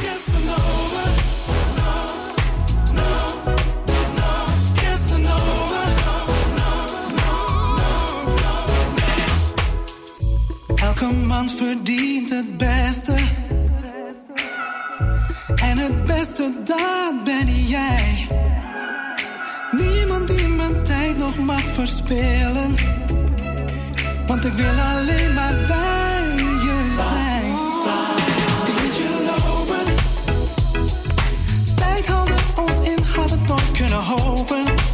Elke man verdient het beste. En het beste, dat ben jij. Tijd nog. Want ik wil alleen maar bij je zijn. Ik liet je lopen. Tijd haalde ons in, had het nooit kunnen hopen.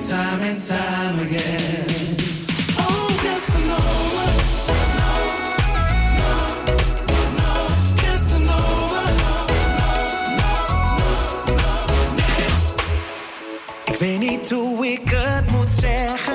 Time and time again. Oh, Casanova. Casanova. Ik weet niet hoe ik het moet zeggen.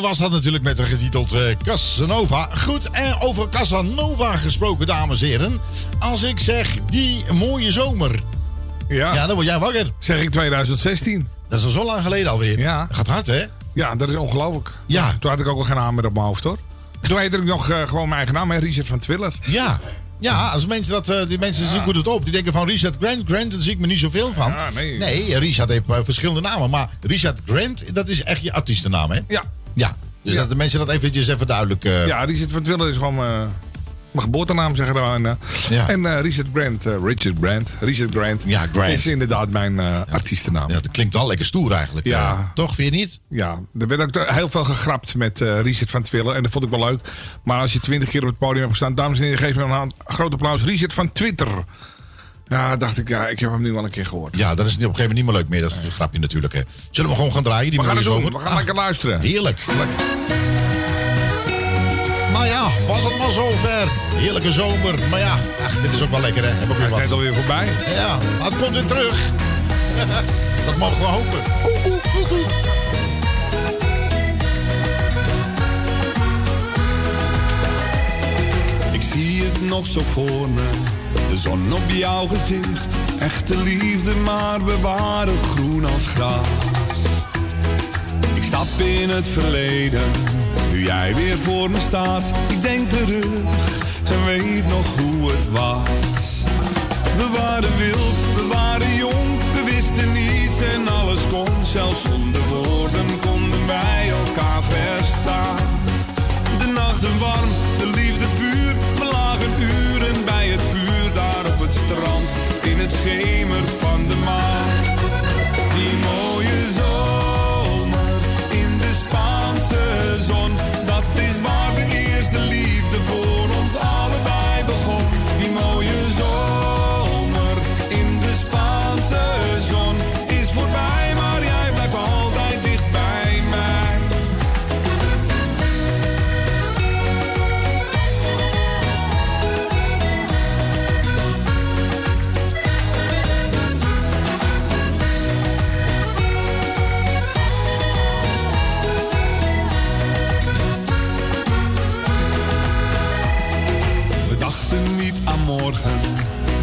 Was dat natuurlijk met de getiteld eh, Casanova. Goed, en over Casanova gesproken, dames en heren. Als ik zeg die mooie zomer. ja. Ja, dan word jij wakker. zeg ik 2016. Dat is al zo lang geleden alweer. Ja. Gaat hard hè? Ja, dat is ongelooflijk. Ja. Toen had ik ook al geen naam meer op mijn hoofd, hoor. Toen heette ik nog eh, gewoon mijn eigen naam, hè, Richard van Twiller. Ja. Ja, als mensen dat, eh, die mensen zien goed het op. Die denken van Richard Grant. Grant, daar zie ik me niet zoveel van. Ja, nee. nee, Richard heeft eh, verschillende namen. Maar Richard Grant, dat is echt je artiestennaam, hè? Ja. Ja. Dus Ja. dat de mensen dat eventjes even duidelijk... eh, Ja, Richard van Twiller is gewoon... eh, Mijn geboortenaam zeggen we dan. eh. Ja. En eh, Richard Grant, eh, Richard Grant, Richard Grant, Ja, Grant. is inderdaad mijn artiestennaam. Ja, Ja. dat klinkt wel lekker stoer eigenlijk. Ja. Toch, vind je niet? er werd ook heel veel gegrapt met eh, Richard van Twiller. En dat vond ik wel leuk. Maar als je twintig keer op het podium hebt gestaan... Dames en heren, geef me een hand. groot applaus. Richard van Twitter. Ja, dacht ik, ja, ik heb hem nu wel een keer gehoord. Ja, dan is het op een gegeven moment niet meer leuk meer. Dat is een grapje natuurlijk. Hè. Zullen we gewoon gaan draaien? Die We gaan het zomer? We gaan Ah, lekker luisteren. Heerlijk. Nou ja, was het maar zover. Heerlijke zomer. Maar ja, ach, dit is ook wel lekker hè. Heb ook weer Hij is alweer voorbij. Ja, maar het komt weer terug. <laughs> Dat mogen we hopen. Ik zie het nog zo voor me, de zon op jouw gezicht. Echte liefde, maar we waren groen als gras. Ik stap in het verleden, nu jij weer voor me staat. Ik denk terug en weet nog hoe het was. We waren wild, we waren jong, we wisten niets en alles kon. Zelfs zonder woorden konden wij elkaar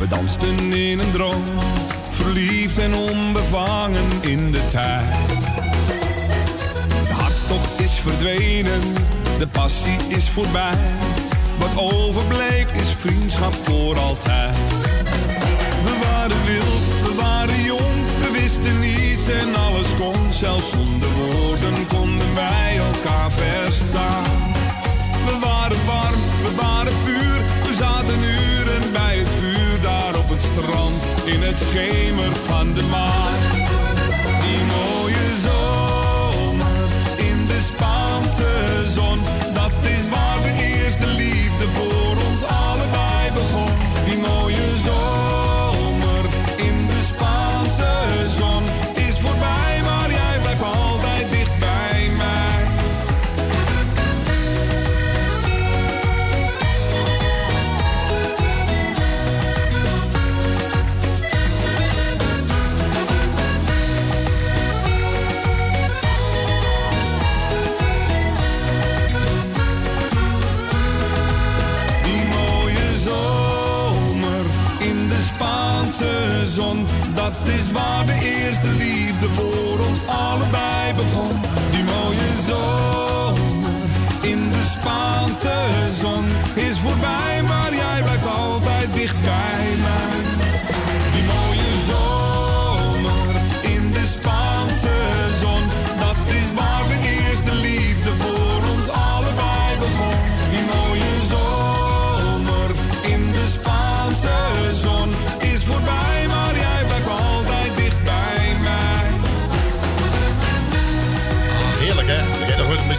we dansten in een droom. Verliefd en onbevangen in de tijd. De hartstocht is verdwenen, de passie is voorbij. Wat overbleef is vriendschap voor altijd. We waren wild, we waren jong, we wisten niets en alles kon. Zelfs zonder woorden konden wij elkaar verstaan. In het schemer van de maan.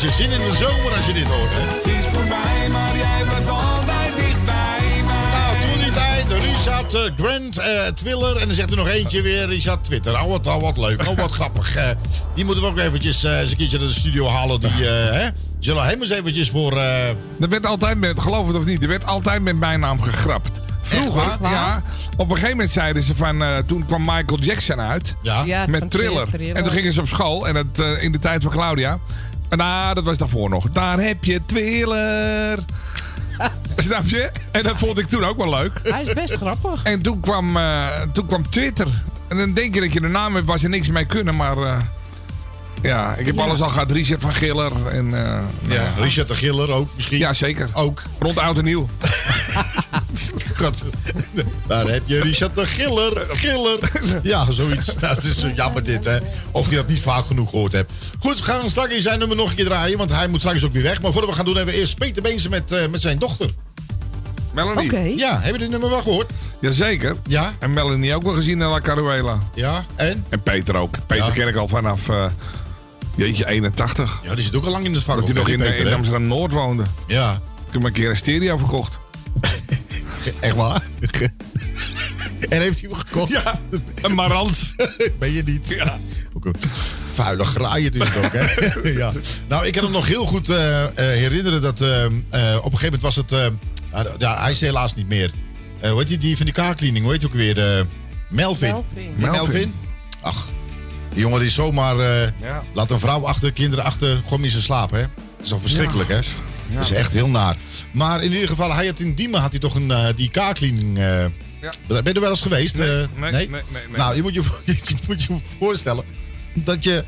Je zin in de zomer als je dit hoort hè? Het is voorbij, maar jij blijft altijd dicht bij mij. Nou, toen die tijd, Richard eh, Grant eh, Twiller. En dan zegt er nog eentje weer, Richard Twitter. Oh, wat, oh, wat leuk, oh, wat <laughs> grappig. eh. die moeten we ook eventjes eh, eens een keertje naar de studio halen. Die, eh, hè? Zullen we hem eens eventjes voor... eh, Er werd altijd met, geloof het of niet, er werd altijd met mijn naam gegrapt. Vroeger, ja. Op een gegeven moment zeiden ze van, eh, toen kwam Michael Jackson uit. ja? Met Thriller. Thriller. En toen gingen ze op school. En eh, in de tijd van Claudia. En nou, dat was daarvoor nog. Daar heb je Thriller. <laughs> Snap je? En dat vond ik toen ook wel leuk. Hij is best grappig. En toen kwam, eh, toen kwam Twitter. En dan denk je dat je de naam hebt waar ze niks mee kunnen. Maar eh, ja, ik heb alles al gehad. Richard van Giller. En, eh, nou Ja, Richard de Giller ook misschien. ja, zeker. Ook. Rond oud en nieuw. <laughs> <laughs> God. Daar heb je Richard de Giller. Giller. Ja, zoiets. Nou, <laughs> dat is zo jammer dit, hè. Of hij dat niet vaak genoeg gehoord hebt. Goed, we gaan straks zijn nummer nog een keer draaien. Want hij moet straks ook weer weg. Maar voordat we gaan doen, hebben we eerst Peter Beense met, eh, met zijn dochter. Melanie. Oké. Ja, heb je dit nummer wel gehoord? Jazeker. Ja. En Melanie ook wel gezien in La Caruela. Ja, en? En Peter ook. Peter Ja. ken ik al vanaf, eh, jeetje, 81. Ja, die zit ook al lang in het vak. Dat hij nog in, Peter, in? Amsterdam-Noord woonde. Ja, Ik heb hem een keer een stereo verkocht. <laughs> echt waar? <laughs> en heeft hij hem gekocht? Ja, een Marantz. <laughs> Ben je niet? Ja. Ook een vuile graaien is het ook, hè? <laughs> ja. Nou, ik kan hem nog heel goed eh, eh, herinneren dat eh, eh, op een gegeven moment was het... ah, ja, hij is helaas niet meer. Eh hoe heet die, die van die kaarcleaning? Hoe heet hij ook weer? eh, Melvin. Melvin. Die Melvin. Ach, die jongen die zomaar... eh, Ja. Laat een vrouw achter, kinderen achter, gewoon in zijn slaap, hè? Dat is al verschrikkelijk, hè? Dat is echt heel naar. Maar in ieder geval, hij had in Diemen had hij toch een, eh, die kaarcleaning... eh Ja. Ben je er wel eens geweest? Nee, eh? nee, nee, nee, nee. Nou, je moet je, <laughs> je moet je voorstellen dat je...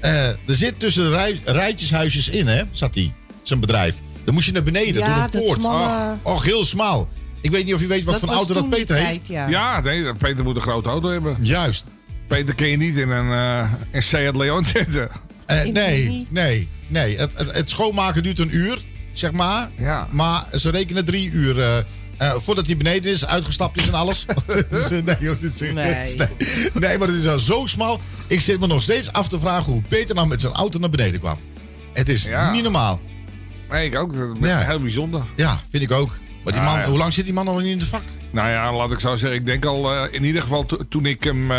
eh, er zit tussen de rij, rijtjeshuisjes in, hè? Zat hij, zijn bedrijf. Dan moest je naar beneden, Ja, door een poort. smalle- Och, heel smal. Ik weet niet of je weet wat Dat voor auto dat Peter tijd, heeft. Ja. Ja, nee, Peter moet een grote auto hebben. Juist. Peter kun je niet in een, eh een Seat Leon <laughs> zitten. Eh, nee, nee, nee. Het, het, het schoonmaken duurt een uur, zeg maar. Ja. Maar ze rekenen drie uur. eh, eh, voordat hij beneden is, uitgestapt is en alles. Dus, <laughs> nee, joh, dit is- Nee. nee. nee, maar het is al zo smal. Ik zit me nog steeds af te vragen hoe Peter nou met zijn auto naar beneden kwam. Het is Ja. niet normaal. Nee, ik ook. Dat is Ja. heel bijzonder. Ja, vind ik ook. Maar die Ah, man, ja. hoe lang zit die man al niet in het vak? Nou ja, laat ik zo zeggen. Ik denk al, eh, in ieder geval to- toen ik hem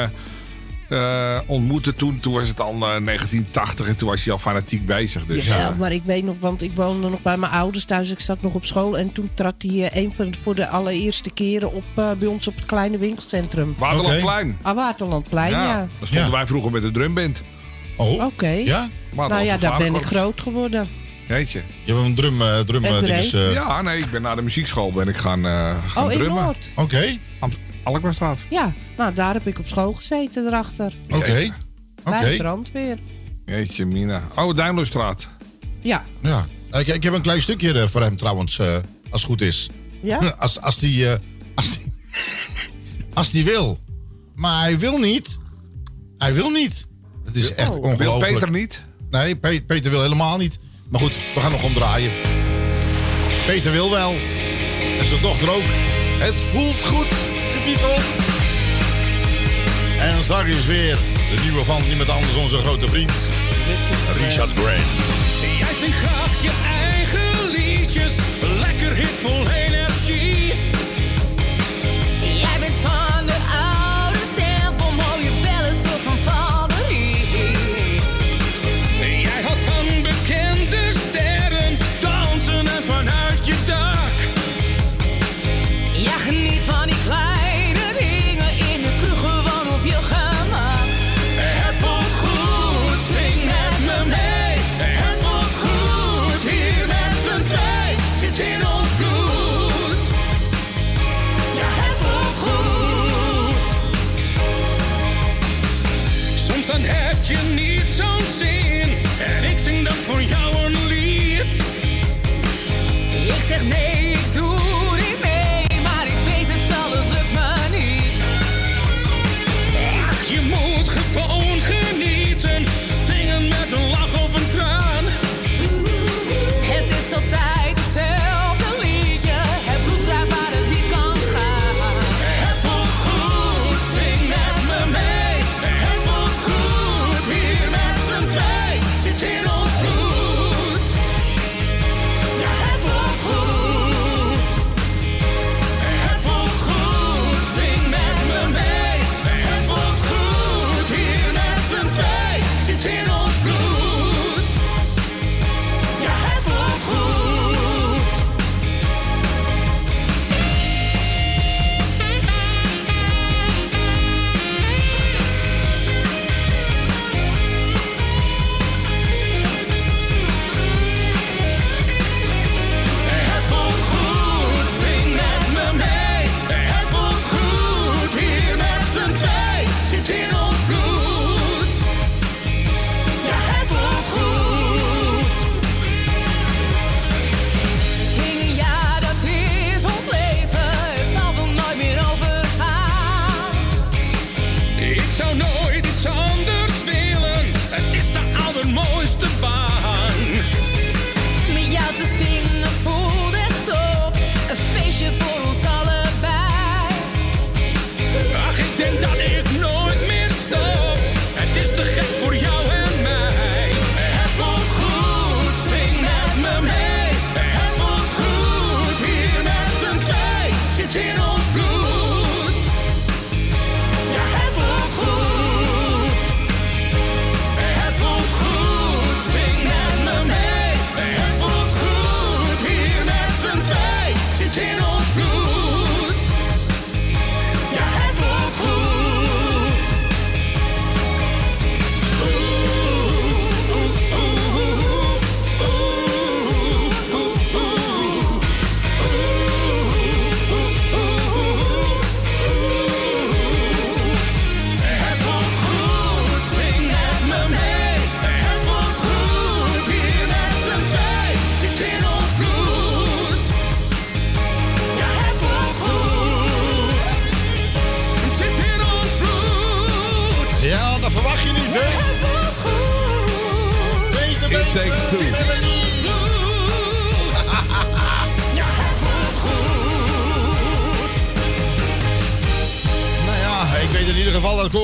eh, eh, ontmoette, toen, toen was het al eh, 1980 en toen was hij al fanatiek bezig. Dus Ja, ja. maar ik weet nog, want ik woonde nog bij mijn ouders thuis. Ik zat nog op school en toen trad hij eh, een van voor de allereerste keren op, eh, bij ons op het kleine winkelcentrum. Waterlandplein. Ah, Waterlandplein, ja. Ja, daar stonden Ja. wij vroeger met de drumband. Oh, Oké. ja? Nou ja, daar ben ik groot geworden. Jeetje. Je hebt een drum, eh drum En eh, breed. dinges, eh, Ja, nee, ik ben naar de muziekschool ben ik gaan, eh gaan Oh, drummen. Oké, Alkmaarstraat. Ja, nou daar heb ik op school gezeten erachter. oké. Jeetje. Bij Oké. de brandweer. Jeetje, Mina. Oh, Duinloestraat. Ja. Ja. Ik, ik heb een klein stukje eh, voor hem trouwens, eh, als het goed is. Ja? <laughs> Als, als die, eh, als die, <laughs> als die wil. Maar hij wil niet. Hij wil niet. Het is echt Oh. Wil ongelooflijk. Peter niet? Nee, Pe- Peter wil helemaal niet. Maar goed, we gaan nog omdraaien. Peter wil wel. En zijn dochter ook. Het voelt goed, getiteld. En straks is weer de nieuwe van iemand anders, onze grote vriend. Richard Grant. Jij zingt graag je eigen liedjes, lekker hit vol energie. Jij bent van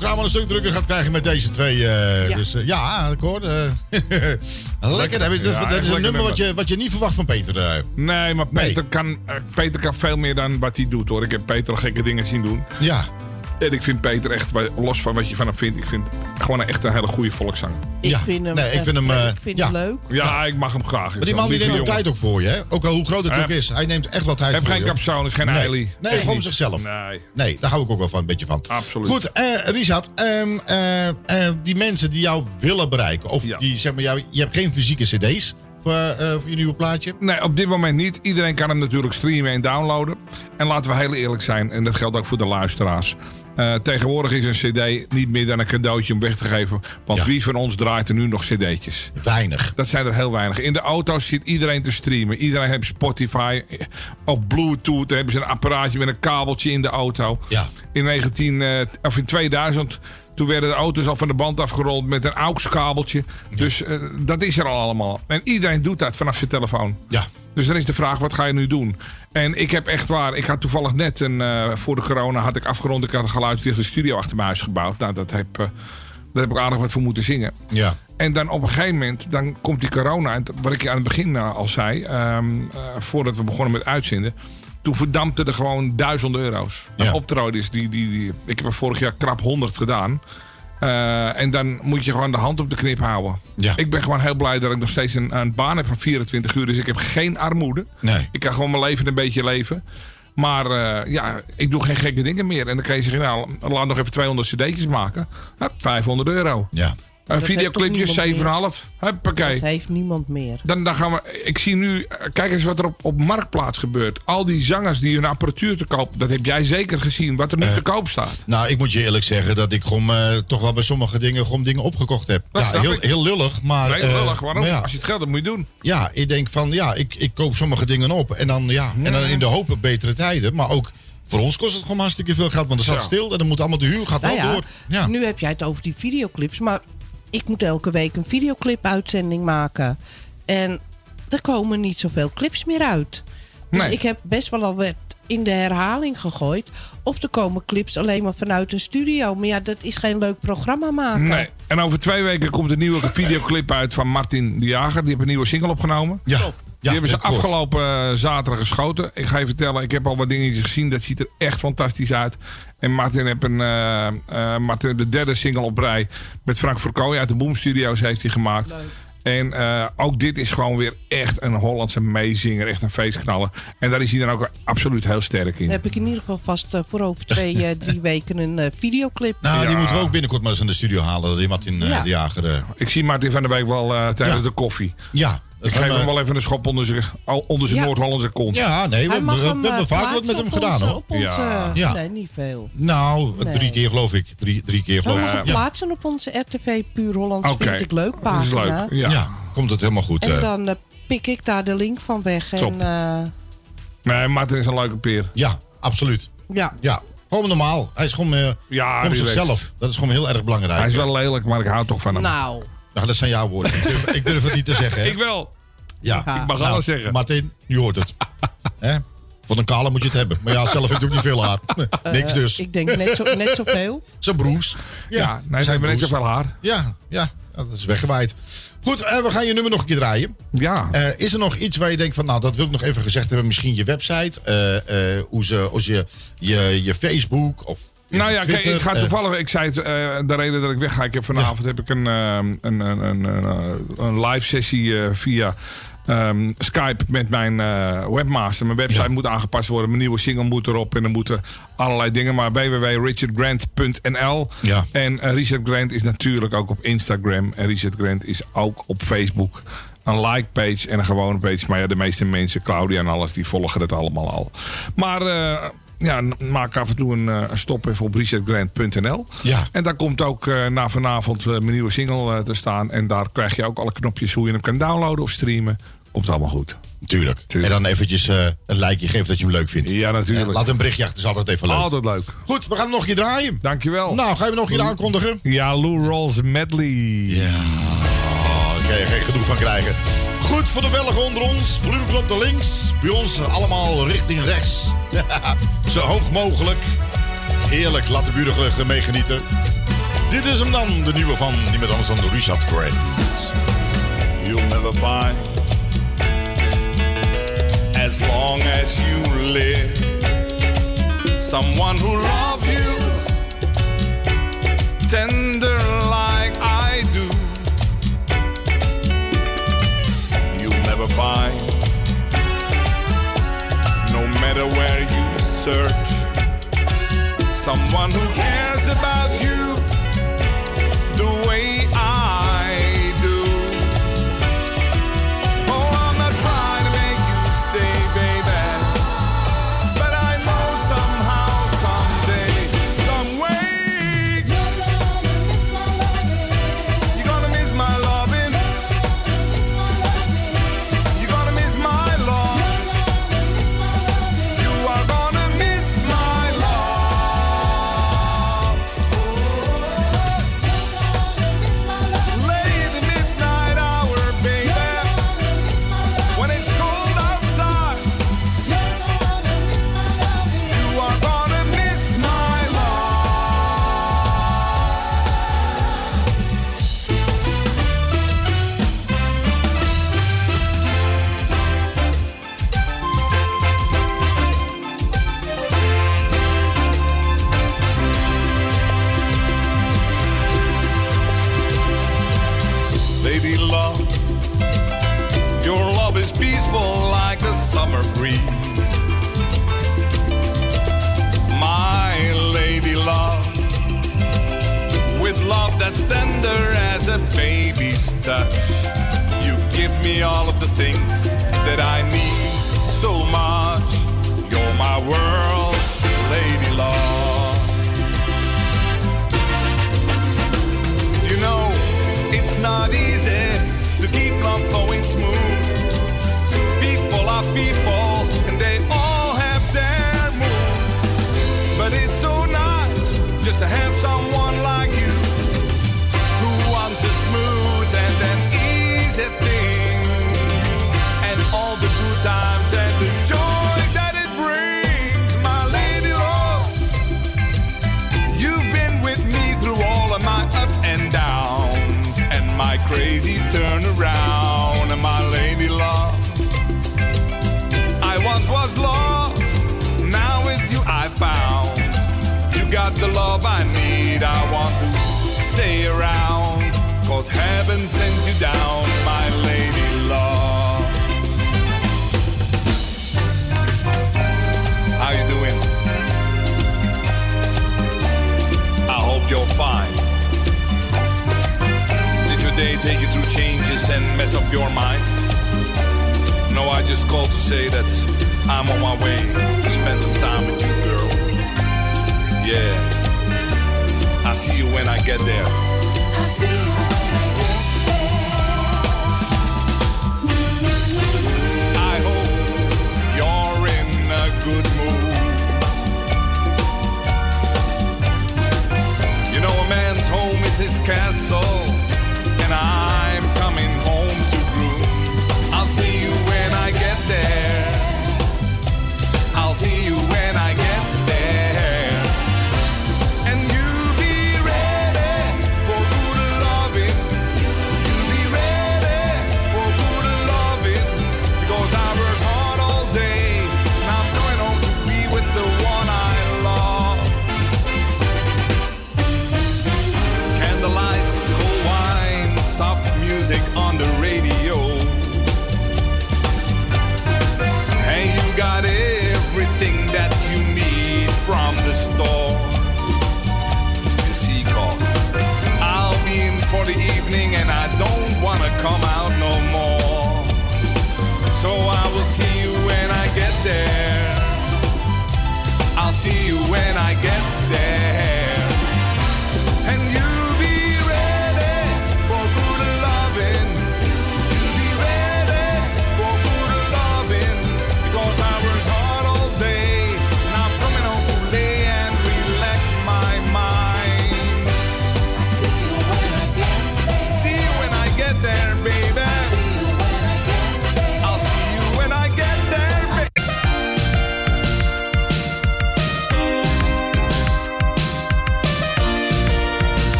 Kramer een stuk drukker gaat krijgen met deze twee. eh, Ja. Dus eh, ja, ik hoor. eh, <laughs> lekker. Heb je- dat, Ja, dat echt is een nummer wat je, wat je niet verwacht van Peter. Nee, maar Nee. Peter, Kan, Peter kan veel meer dan wat hij doet hoor. Ik heb Peter al gekke dingen zien doen. ja, En ik vind Peter echt, los van wat je van hem vindt, ik vind gewoon echt een hele goede volkszanger. Ik Ja. vind hem, Nee, ik vind hem, eh, ik vind ja. hem leuk. Ja, ik mag hem graag. maar die man die neemt ook jongen. tijd ook voor je. Hè? Ook al hoe groot het Hij ook is. Hij neemt echt wat tijd Hij heeft voor geen je. capsones, geen Nee. eilie. Nee, Echt gewoon niet. zichzelf. Nee. Nee, daar hou ik ook wel van, een beetje van. Absoluut. Goed, eh, Richard, ehm, eh, eh, die mensen die jou willen bereiken, of Ja. die zeg maar, jou, je hebt geen fysieke CD's voor, eh, voor je nieuwe plaatje. Nee, op dit moment niet. Iedereen kan hem natuurlijk streamen en downloaden. En laten we heel eerlijk zijn, en dat geldt ook voor de luisteraars. Eh, tegenwoordig is een cd niet meer dan een cadeautje om weg te geven. Want Ja. wie van ons draait er nu nog cd'tjes? Weinig. Dat zijn er heel weinig. In de auto's zit iedereen te streamen. Iedereen heeft Spotify of Bluetooth. Dan hebben ze een apparaatje met een kabeltje in de auto. Ja. In, 19, eh, of in 2000 toen werden de auto's al van de band afgerold met een AUX-kabeltje. Dus eh, dat is er al allemaal. En iedereen doet dat vanaf zijn telefoon. Ja. Dus dan is de vraag, wat ga je nu doen? En ik heb echt waar, ik had toevallig net, een, eh, voor de corona had ik afgerond. Ik had een geluidsdichte studio achter mijn huis gebouwd. Nou, dat heb, eh, daar heb ik aardig wat voor moeten zingen. Ja. En dan op een gegeven moment, dan komt die corona. En wat ik je aan het begin al zei, ehm, eh, voordat we begonnen met uitzenden. Toen verdampte er gewoon duizenden euro's. Ja. Optredens, die, die, die, ik heb er vorig jaar krap 100 gedaan. Eh, en dan moet je gewoon de hand op de knip houden. Ja. Ik ben gewoon heel blij dat ik nog steeds een, een baan heb van 24 uur. Dus ik heb geen armoede. Nee. Ik kan gewoon mijn leven een beetje leven. Maar eh, ja, ik doe geen gekke dingen meer. En dan kan je zeggen, nou, laat nog even 200 cd'tjes maken. Hup, 500 euro. Ja. Een videoclipje, niemand 7,5. Huppakee. Dat heeft niemand meer. Dan, dan gaan we. Ik zie nu. eh, Kijk eens wat er op, op Marktplaats gebeurt. Al die zangers die hun apparatuur te koop. Dat heb jij zeker gezien. Wat er nu Eh, te koop staat. Nou, ik moet je eerlijk zeggen dat ik gewoon eh, toch wel bij sommige dingen gewoon dingen opgekocht heb. Dat ja, snap heel, ik. heel lullig, maar... Eh, lullig. Waarom? maar ja, Als je het geld hebt, moet je doen. ja, ik denk van, ja, ik, ik koop sommige dingen op. En dan, ja, en dan in de hoop op betere tijden. Maar ook voor ons kost het gewoon hartstikke veel geld. Want er zat Ja. stil en dan moet allemaal de huur gaat Nou wel ja, door. Ja. nu heb jij het over die videoclips, maar ik moet elke week een videoclip-uitzending maken. En er komen niet zoveel clips meer uit. Dus Nee. ik heb best wel al wat in de herhaling gegooid. Of er komen clips alleen maar vanuit een studio. Maar ja, dat is geen leuk programma maken. Nee. En over twee weken komt een nieuwe videoclip uit van Martin de Jager. Die heeft een nieuwe single opgenomen. Ja. Die hebben ze afgelopen eh, zaterdag geschoten. Ik ga je vertellen, ik heb al wat dingetjes gezien. Dat ziet er echt fantastisch uit. En Martin heeft een, eh, eh, Martin, de derde single op rij met Frank Verkooy uit de Boom Studios heeft hij gemaakt. En eh, ook dit is gewoon weer echt een Hollandse meezinger. Echt een feestknaller. En daar is hij dan ook absoluut heel sterk in. Dan heb ik in ieder geval vast voor over twee, eh, <laughs> drie weken een videoclip. Nou, die moeten we ook binnenkort maar eens in de studio halen. Die Martin Ja. de Jager. Ik zie Martin van der Week wel tijdens Ja. de koffie. ja. Ik geef hem wel even een schop onder zijn, onder zijn Ja. Noord-Hollandse kont. Ja, nee, we, we, we hem, hebben eh, vaak wat met hem gedaan hoor. Onze, Ja. Ja. Nee, niet veel. Nou, Nee. drie keer geloof ik. Drie, drie keer geloof ik. Ja. plaatsen op onze RTV Puur Hollands Oké. vind ik leuk Dat is pagina. leuk. Ja. Ja. komt het helemaal goed. En eh. dan eh, pik ik daar de link van weg. Top. En eh, Nee, Martin is een leuke peer. Ja, absoluut. ja, Ja, gewoon normaal. Hij is gewoon, eh Ja, gewoon zichzelf. Dat is gewoon heel erg belangrijk. Hij is wel lelijk, maar ik hou toch van hem. nou. Nou, dat zijn jouw woorden. Ik durf, ik durf het niet te zeggen. Hè? Ik wel. ja. Ja. Ik mag Nou, alles zeggen. Martin, je hoort het. <laughs> Hè? Van een kale moet je het hebben. Maar ja, zelf heeft hij ook niet veel haar. Niks dus. Ik denk net, zo, net zoveel. <laughs> Zijn broers. Ja, nee, ze zijn hebben net broers. zoveel haar. Ja, ja, dat is weggewaaid. Goed, eh, we gaan je nummer nog een keer draaien. Ja. Eh, is er nog iets waar je denkt van, nou, dat wil ik nog even gezegd hebben. Misschien je website, eh, eh, hoe ze, als je, je, je Facebook of nou ja, kijk, ik ga eh, toevallig, ik zei het, eh, de reden dat ik wegga, ik heb vanavond heb ik een, ehm, een, een, een, een, een live sessie eh, via ehm, Skype met mijn eh, webmaster. Mijn website Ja. moet aangepast worden, mijn nieuwe single moet erop en er moeten allerlei dingen, maar www.richardgrant.nl Ja. En eh, Richard Grant is natuurlijk ook op Instagram en Richard Grant is ook op Facebook. Een like page en een gewone page. Maar ja, de meeste mensen, Claudia en alles, die volgen het allemaal al. Maar eh, ja, maak af en toe een, eh, een stop even op richardgrant.nl. Ja. En daar komt ook eh, na vanavond eh, mijn nieuwe single te staan. En daar krijg je ook alle knopjes hoe je hem kan downloaden of streamen. Komt allemaal goed. Tuurlijk. Tuurlijk. En dan eventjes een likeje geven dat je hem leuk vindt. Ja, natuurlijk. Laat een berichtje achter, is altijd even leuk. Altijd leuk. Goed, we gaan hem nog een keer draaien. Dankjewel. Nou, ga je hem nog een keer aankondigen? Ja, Lou Rolls Medley. Ja geen genoeg van krijgen. Goed voor de Belgen onder ons. vrouw op de links. Bij ons allemaal richting rechts. <laughs> Zo hoog mogelijk. Heerlijk, laat de buren meegenieten. Dit is hem dan, de nieuwe van die met anders dan Richard Grant. You'll never find As long as you live Someone who loves you Tender find. No matter where you search, someone who cares about you.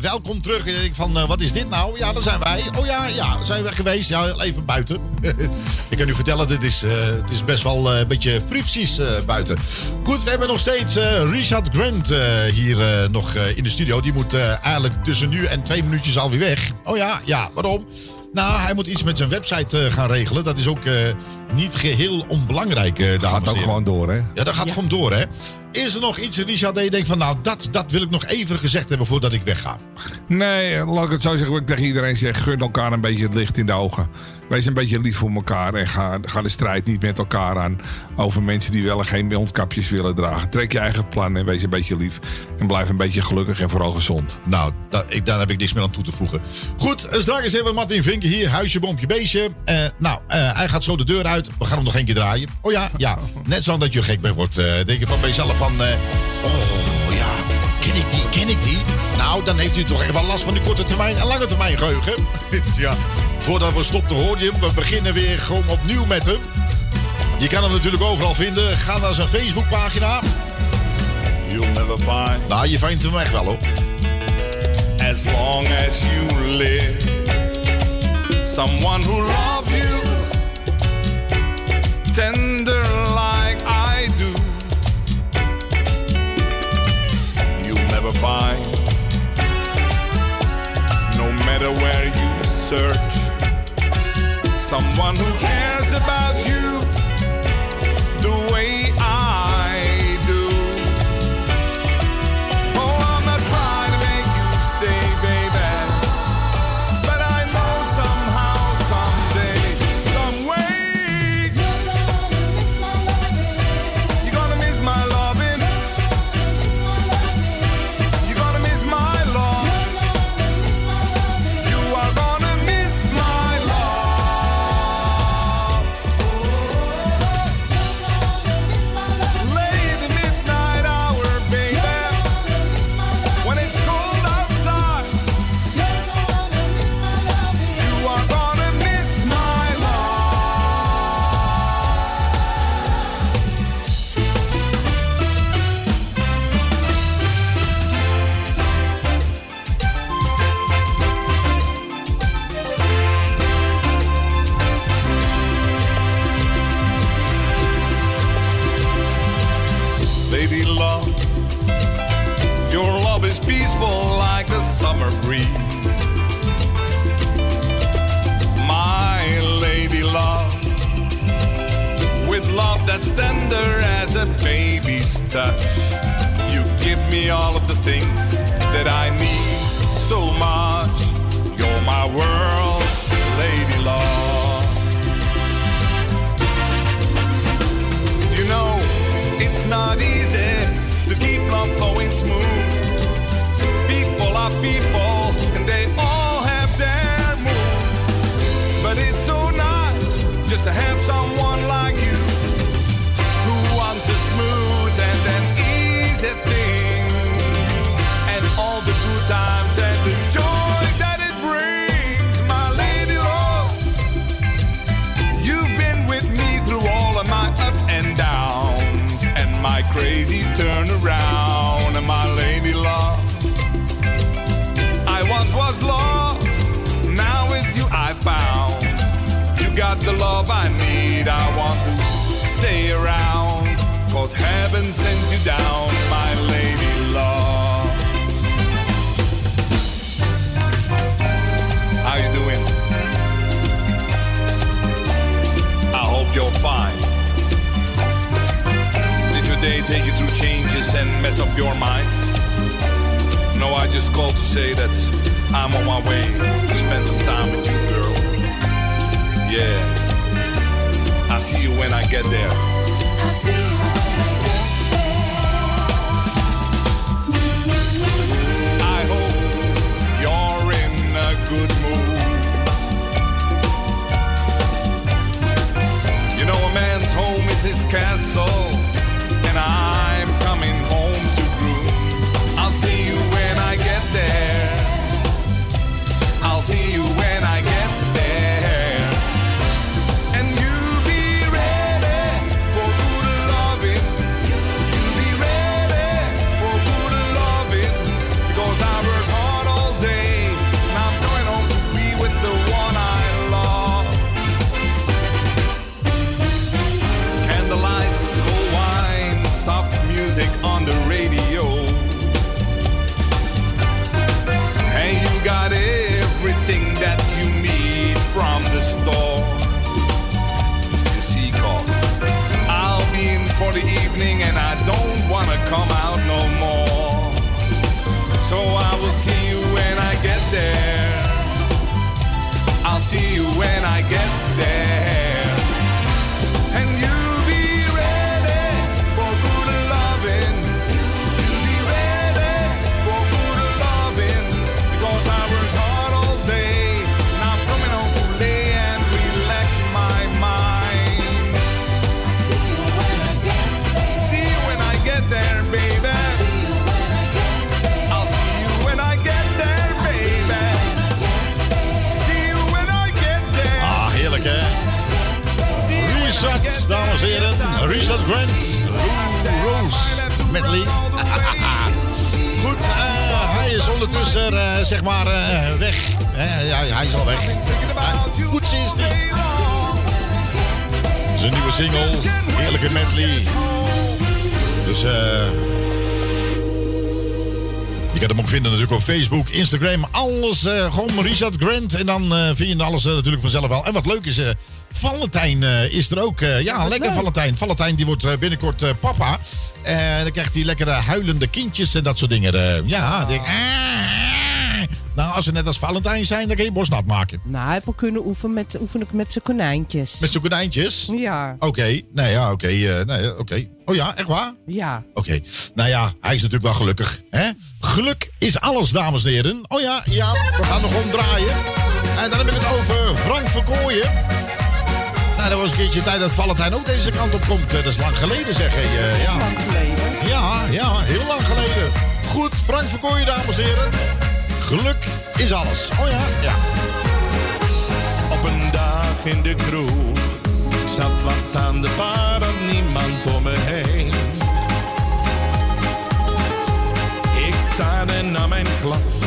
Welkom terug. En ik van, eh, wat is dit nou? Ja, daar zijn wij. Oh ja, ja, zijn we geweest. Ja, even buiten. <laughs> ik kan u vertellen, dit is, eh, het is best wel eh, een beetje fripsies eh, buiten. Goed, we hebben nog steeds eh, Richard Grant eh, hier eh, nog eh, in de studio. Die moet eh, eigenlijk tussen nu en twee minuutjes alweer weg. Oh ja, ja, waarom? Nou, hij moet iets met zijn website eh, gaan regelen. Dat is ook eh, niet geheel onbelangrijk, eh dames Gaat ook heren. gewoon door, hè? Ja, dat gaat gewoon door, hè? Is er nog iets, Richard, dat je denkt van... nou, dat, dat wil ik nog even gezegd hebben voordat ik wegga? Nee, laat ik het zo zeggen. Wat ik tegen iedereen zeg. Gun elkaar een beetje het licht in de ogen. Wees een beetje lief voor elkaar. En ga, ga de strijd niet met elkaar aan. Over mensen die wel en geen mondkapjes willen dragen. Trek je eigen plan en wees een beetje lief. En blijf een beetje gelukkig en vooral gezond. Nou, da- ik, daar heb ik niks meer aan toe te voegen. Goed, eh, straks hebben we Martin Vinken hier. Huisje, bompje, beestje. Eh, nou, eh, hij gaat zo de deur uit. We gaan hem nog één keer draaien. Oh ja, ja. Net zo dat je gek bent wordt. eh, denk je van bij jezelf van... eh, oh ja, ken ik die, ken ik die? Nou, dan heeft u toch echt wel last van die korte termijn en lange termijn geheugen. <laughs> Dus ja, voordat we stoppen hoor je hem. We beginnen weer gewoon opnieuw met hem. Je kan hem natuurlijk overal vinden. Ga naar zijn Facebookpagina. You'll never find Nou, je vindt hem echt wel hoor. as long as you live. Someone who loves you tender like I do. You'll never find, no matter where you search, someone who cares about you not easy to keep love flowing smooth. People are people, and they all have their moves. But it's so nice just to have someone like you who wants a smooth and an easy thing. And all the good times and the joy Cause heaven sent you down, my lady love. How you doing? I hope you're fine. Did your day take you through changes and mess up your mind? No, I just called to say that I'm on my way to spend some time with you, girl. Yeah. I'll see you when I get there. You know, a man's home is his castle, and I'm coming home to groom. I'll see you when I get there. I'll see you when when I get Richard Grant. Ro- Rose medley. <laughs> Goed, eh, hij is ondertussen eh, zeg maar eh, weg. Ja, hij is al weg. Goed is. Zijn nieuwe single. Heerlijke medley. Dus. Je kan hem ook vinden natuurlijk op Facebook, Instagram, alles. gewoon Richard Grant. En dan vind je alles natuurlijk vanzelf wel. En wat leuk is, Valentijn eh, is er ook. eh, ja, lekker Valentijn. Valentijn die wordt eh, binnenkort papa. En dan krijgt hij lekkere huilende kindjes en dat soort dingen. ja, denk, ik, "Ah." nou, als ze net als Valentijn zijn, dan kan je borst nat maken. Nou, hij heeft al kunnen oefenen met, oefenen met zijn konijntjes. Met zo'n konijntjes. Ja. Oké, nee, ja, oké. nee, oké. Oh ja, echt waar? Ja. Oké, nou ja, hij is natuurlijk wel gelukkig. Hè? Geluk is alles, dames en heren. Oh ja, ja, we gaan nog omdraaien. En dan heb ik het over Frank Verkooyen. Nou, dat was een keertje tijd dat Valentijn ook deze kant op komt. Eh, Dat is lang geleden, zeg je. eh, ja. Lang geleden. Ja, ja, heel lang geleden. Goed, Frank Verkooyen, dames en heren. Geluk is alles. Oh ja, ja. Op een dag in de kroeg zat wat aan de bar, niemand om me heen. Ik staarde naar mijn glas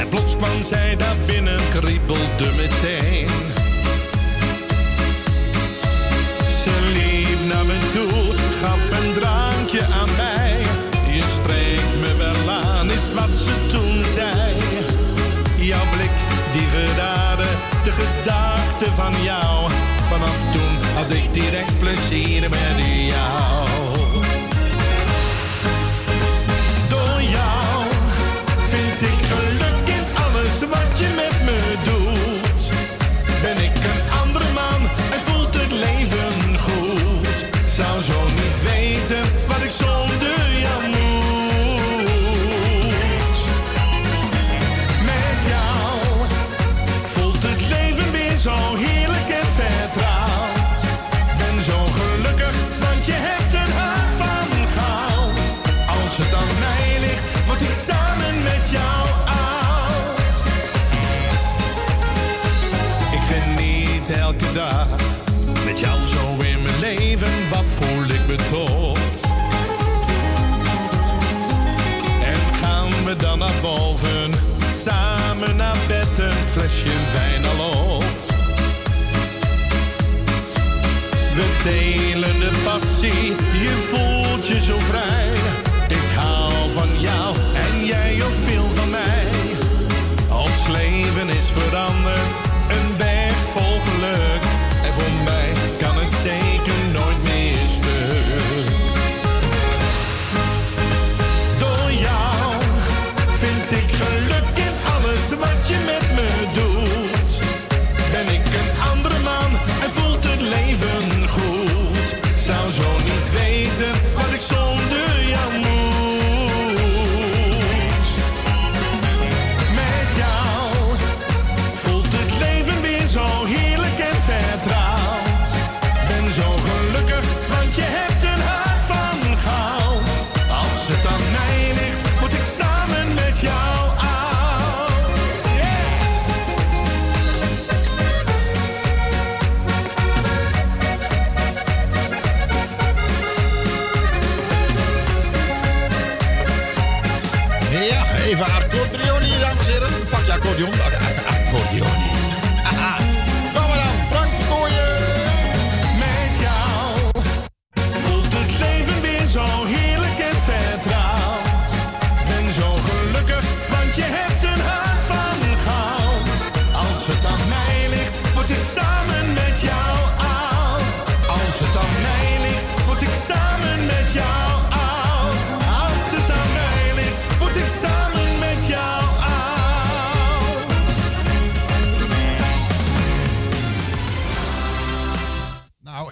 en plots kwam zij daar binnen, kriebelde meteen. Toe, gaf een drankje aan mij. Je spreekt me wel aan, is wat ze toen zei. Jouw blik die verraadde de gedachte van jou. Vanaf toen had ik direct plezier met jou. Door jou vind ik geluk in alles wat je met goed. En gaan we dan naar boven, samen naar bed, een flesje wijn al op. We delen de passie, je voelt je zo vrij.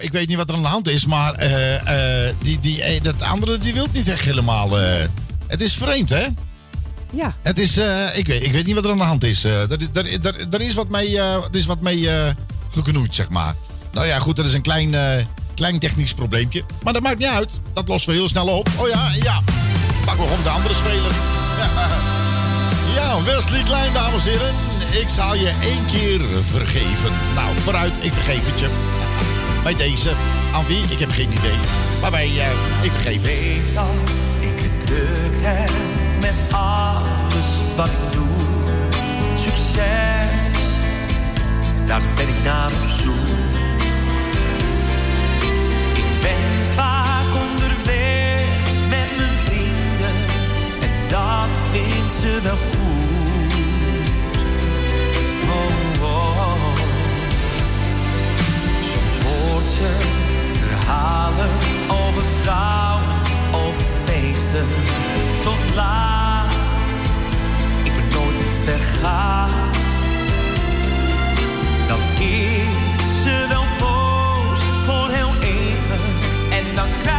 Ik weet niet wat er aan de hand is, maar eh, eh, die, die, eh, dat andere die wil niet echt helemaal. het is vreemd, hè? Ja. Het is, ik, weet, ik weet niet wat er aan de hand is. Er, is wat mee, is wat mee geknoeid, zeg maar. Nou ja, goed, dat is een klein, klein technisch probleempje. Maar dat maakt niet uit. Dat lossen we heel snel op. Oh ja, ja. Pakken we gewoon de andere speler. Ja, <laughs> ja, Wesley Klein, dames en heren. Ik zal je één keer vergeven. Nou, vooruit, ik vergeef het je. Bij deze. Aan wie? Ik heb geen idee. Maar bij, eh, ik het. weet dat ik het druk heb met alles wat ik doe. Succes, daar ben ik naar op zoek. Ik ben vaak onderweg met mijn vrienden en dat vindt ze wel goed. Soms hoort verhalen over vrouwen, over feesten. Toch laat, ik ben nooit te ver gaan. Dan is ze wel boos voor heel even. En dan krijgt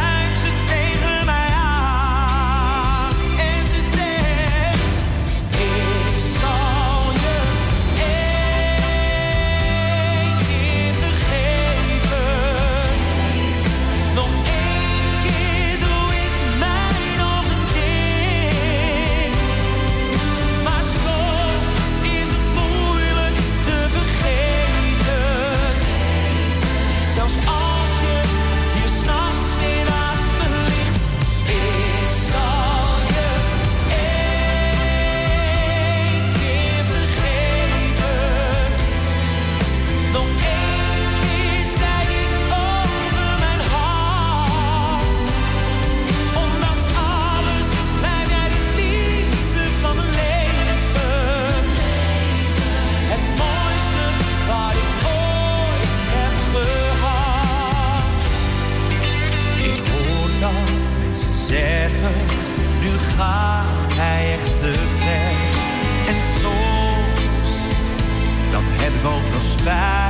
ook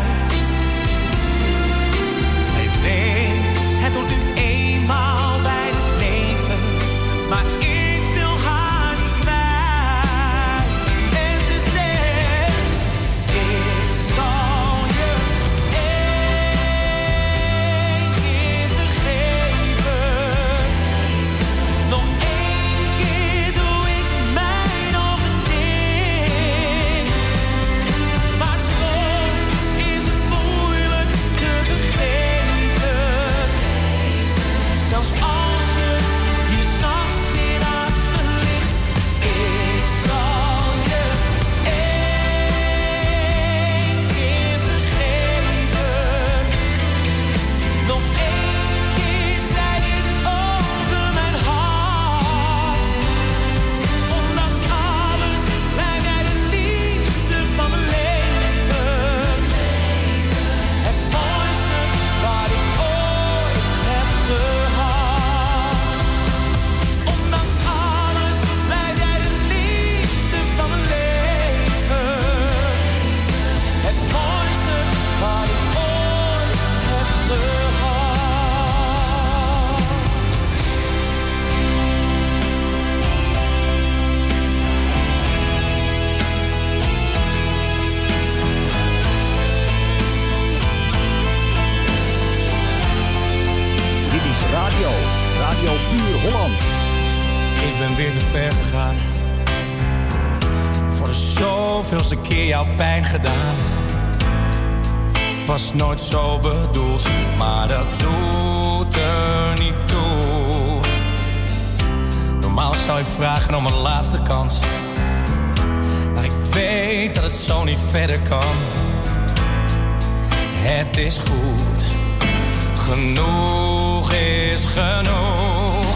jouw pijn gedaan. Het was nooit zo bedoeld, maar dat doet er niet toe. Normaal zou je vragen om een laatste kans. Maar ik weet dat het zo niet verder kan. Het is goed, genoeg is genoeg.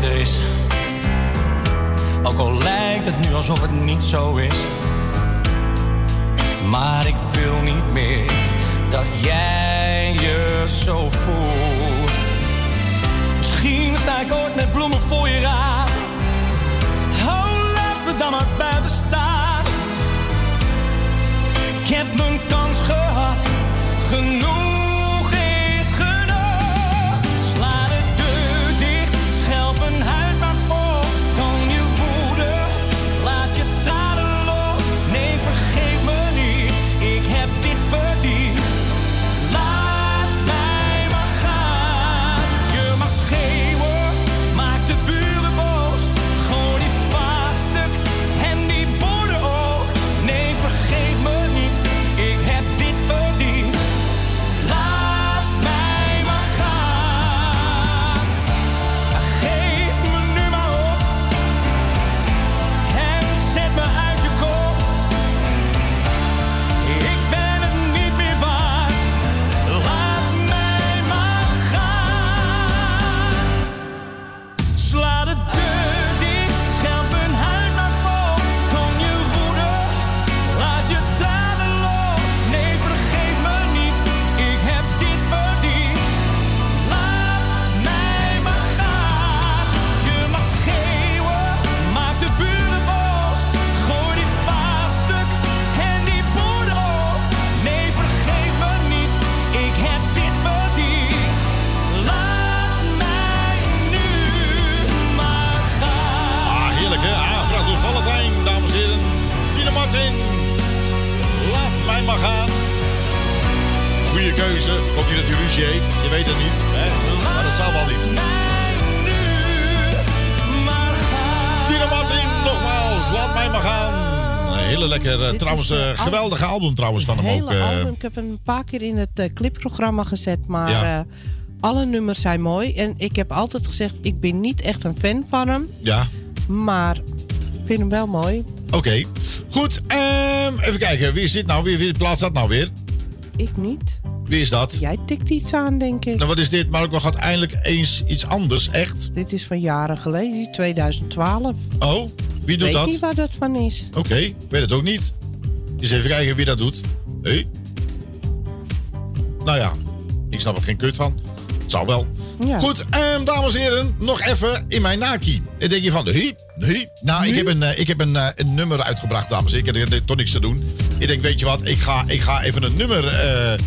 beter is. Ook al lijkt het nu alsof het niet zo is. Maar ik wil niet meer dat jij je zo voelt. Misschien sta ik ooit met bloemen voor je raam. Oh, laat me dan maar buiten staan. Ik heb mijn kans gehad, genoeg. Niet dat hij ruzie heeft. Je weet het niet. Hè? Maar dat zal wel niet. Tina Martin, nogmaals. Laat mij maar gaan. Een hele lekker, eh, trouwens, is, eh, geweldige album trouwens van hem ook. eh. album. Ik heb hem een paar keer in het clipprogramma gezet, maar Ja. alle nummers zijn mooi. En ik heb altijd gezegd, ik ben niet echt een fan van hem, ja, maar ik vind hem wel mooi. oké. Goed, ehm, even kijken. Wie dit nou? Wie, wie plaatst dat nou weer? Ik niet. Wie is dat? Jij tikt iets aan, denk ik. Nou, wat is dit? Maar ook gaat eindelijk eens iets anders, echt. Dit is van jaren geleden, 2012. Oh, wie doet Weet dat? niet waar dat van is. Oké, ik weet het ook niet. Eens even kijken wie dat doet. Hé? Nou ja, ik snap er geen kut van. Het zal wel. Ja. Goed, ehm, dames en heren, nog even in mijn naki. Dan denk je van, nee, nee. Nou, ik heb, een, eh, ik heb een, eh, een nummer uitgebracht, dames en heren. Ik heb er toch niks te doen. Ik denk, weet je wat, ik ga, ik ga even een nummer eh, eh,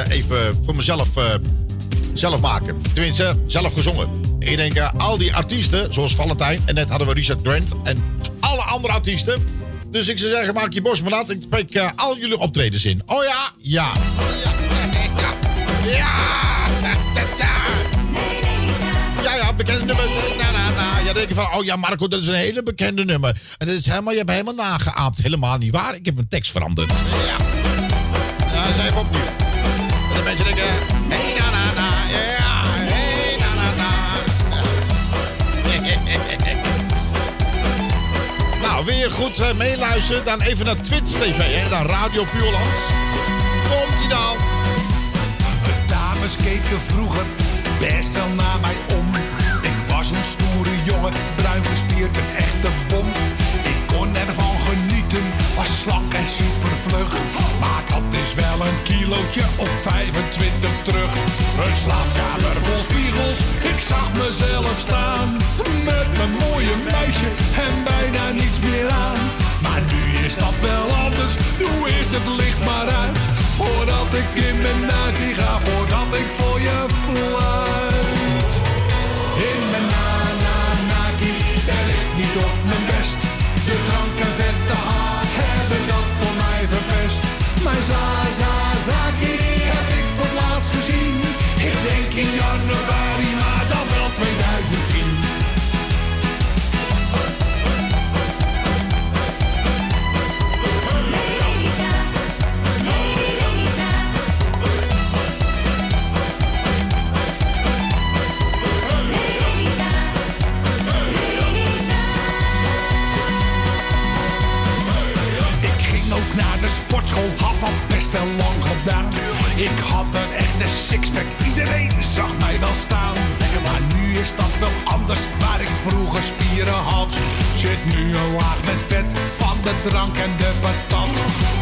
eh, even voor mezelf eh, zelf maken. Tenminste, zelf gezongen. Ik denk, eh, al die artiesten, zoals Valentijn... en net hadden we Richard Grant en alle andere artiesten... Dus ik zou zeggen, maak je borst maar nat. Ik spreek eh, al jullie optredens in. Oh ja? Ja. <laughs> Ja. Ja. Bekende nummer. Ja, dan denk je van, oh ja, Marco, dat is een hele bekende nummer. En dat is helemaal, je hebt helemaal nageaapt. Helemaal niet waar. Ik heb mijn tekst veranderd. Ja. Dat is even opnieuw. En de mensen denken, hey, na, na, na. Ja, hey, na, na, na. <laughs> Nou, wil je goed eh, meeluisteren? Dan even naar Twitch TV, hè? Dan Radio Puurland. Komt-ie dan. De dames keken vroeger best wel naar mij om. Was stoere jongen, bruin gespierd, een echte bom. Ik kon ervan genieten, was slank en supervlug. Maar dat is wel een kilootje of 25 terug. Een slaapkamer vol spiegels, ik zag mezelf staan. Met mijn mooie meisje en bijna niets meer aan. Maar nu is dat wel anders, doe eerst het licht maar uit. Voordat ik in mijn naki ga, voordat ik voor je fluit. Op mijn best. De drank en vette hebben dat voor mij verpest. Mijn za-za-zaki heb ik voor het laatst gezien. Ik denk in januari, lang gedaan. Ik had een echte sixpack, iedereen zag mij wel staan. Maar nu is dat wel anders, waar ik vroeger spieren had. Zit nu een laag met vet van de drank en de patat.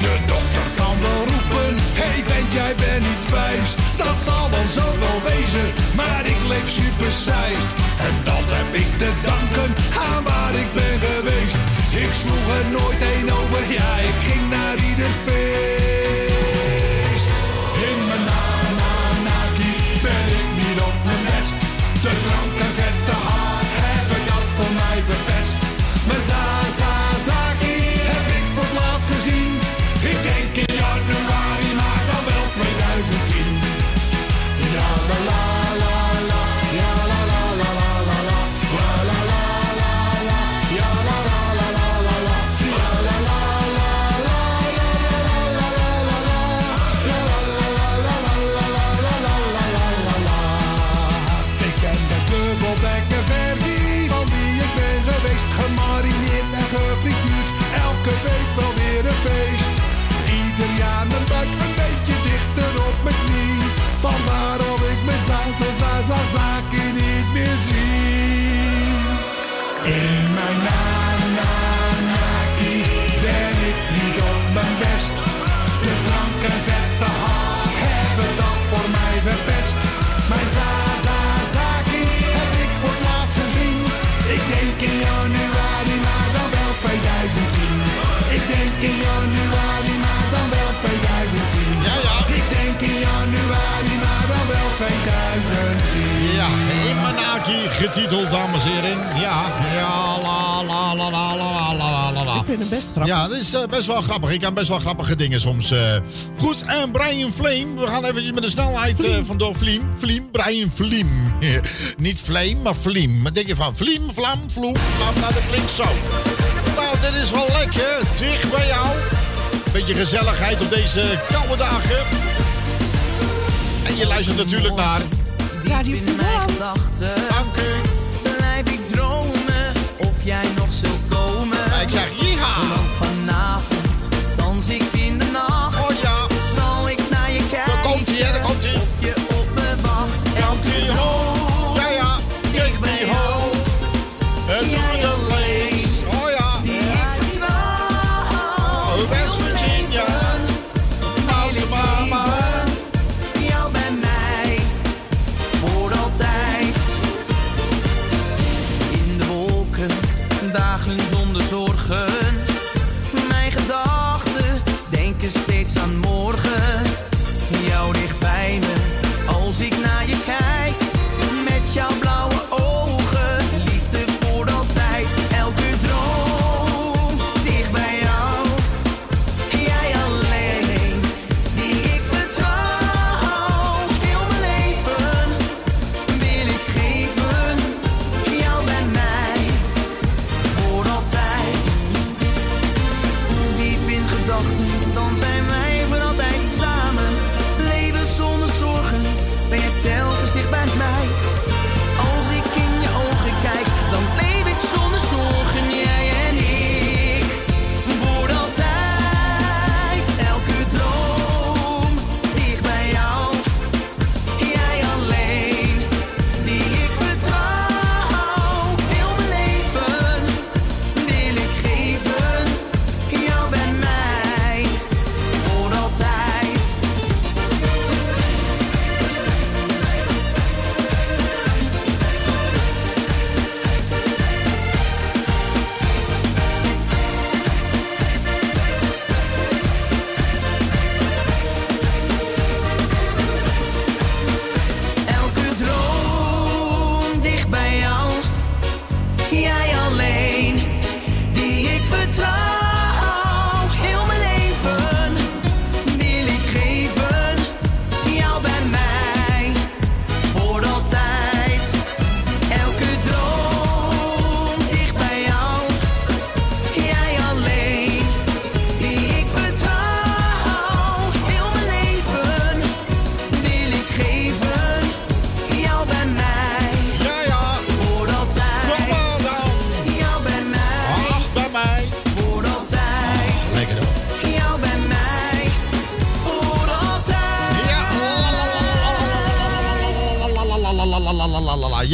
De dokter kan wel roepen, hey vent jij bent niet wijs. Dat zal dan zo wel wezen, maar ik leef super. En dat heb ik te danken aan waar ik ben geweest. Ik sloeg er nooit een over, ja ik ging naar ieder feest. De drank en vette haar hebben dat voor mij verpest. Grappig. Ja, dat is eh, best wel grappig. Ik kan best wel grappige dingen soms. eh. Goed, en Brian Flame. We gaan eventjes met de snelheid eh, vandoor. Vliem, Vliem, Brian Vliem. <laughs> Niet Flame, maar Vliem. Wat denk je van? Vliem, Vlam, Vloem, Vlam. Nou, dat klinkt zo. Nou, dit is wel lekker. Dicht bij jou. Beetje gezelligheid op deze koude dagen. En je luistert natuurlijk naar... Radio in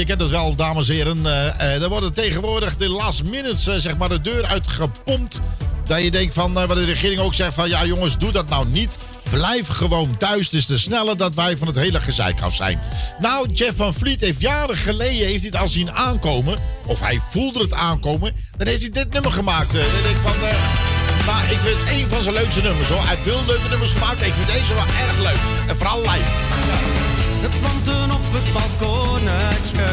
kent het wel, dames en heren. Eh, eh, er worden tegenwoordig de last minutes eh, zeg maar de deur uitgepompt. Dat je denkt van, eh, wat de regering ook zegt van... ja jongens, doe dat nou niet. Blijf gewoon thuis. Het is te sneller dat wij van het hele gezeik af zijn. Nou, Jeff van Vliet heeft jaren geleden heeft het al zien aankomen. Of hij voelde het aankomen. Dan heeft hij dit nummer gemaakt. Eh, dan denk ik van... eh, maar ik vind het van zijn leukste nummers hoor. Hij heeft veel leuke nummers gemaakt. Ik vind deze wel erg leuk. En vooral live. De planten op het balkonnetje,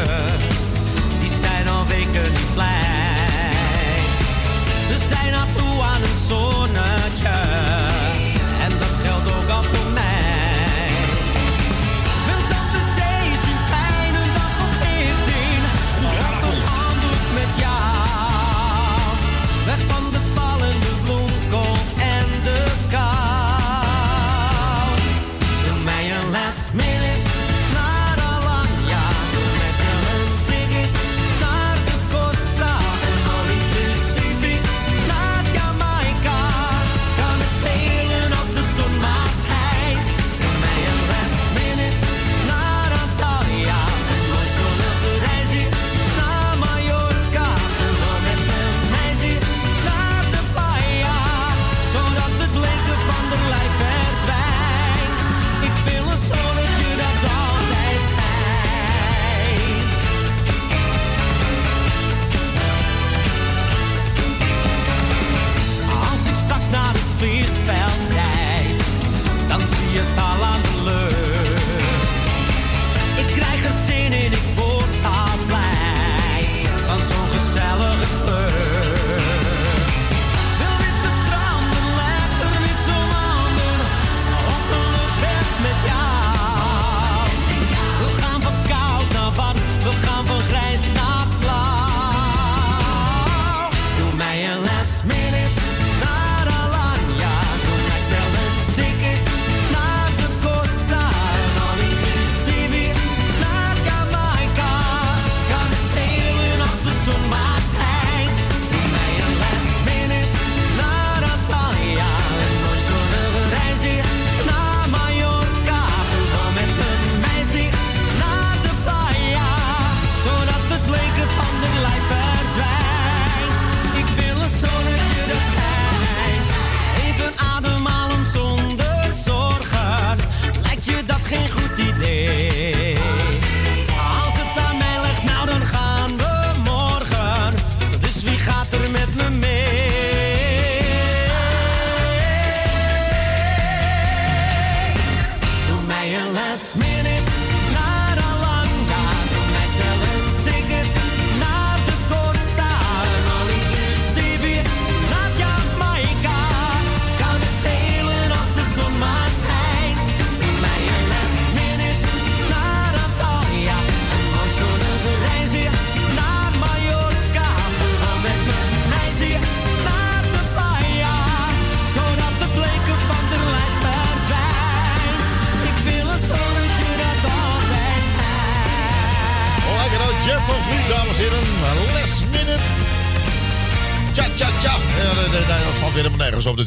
die zijn al weken niet blij. Ze zijn af toe aan een zonnetje, en dat geldt ook al voor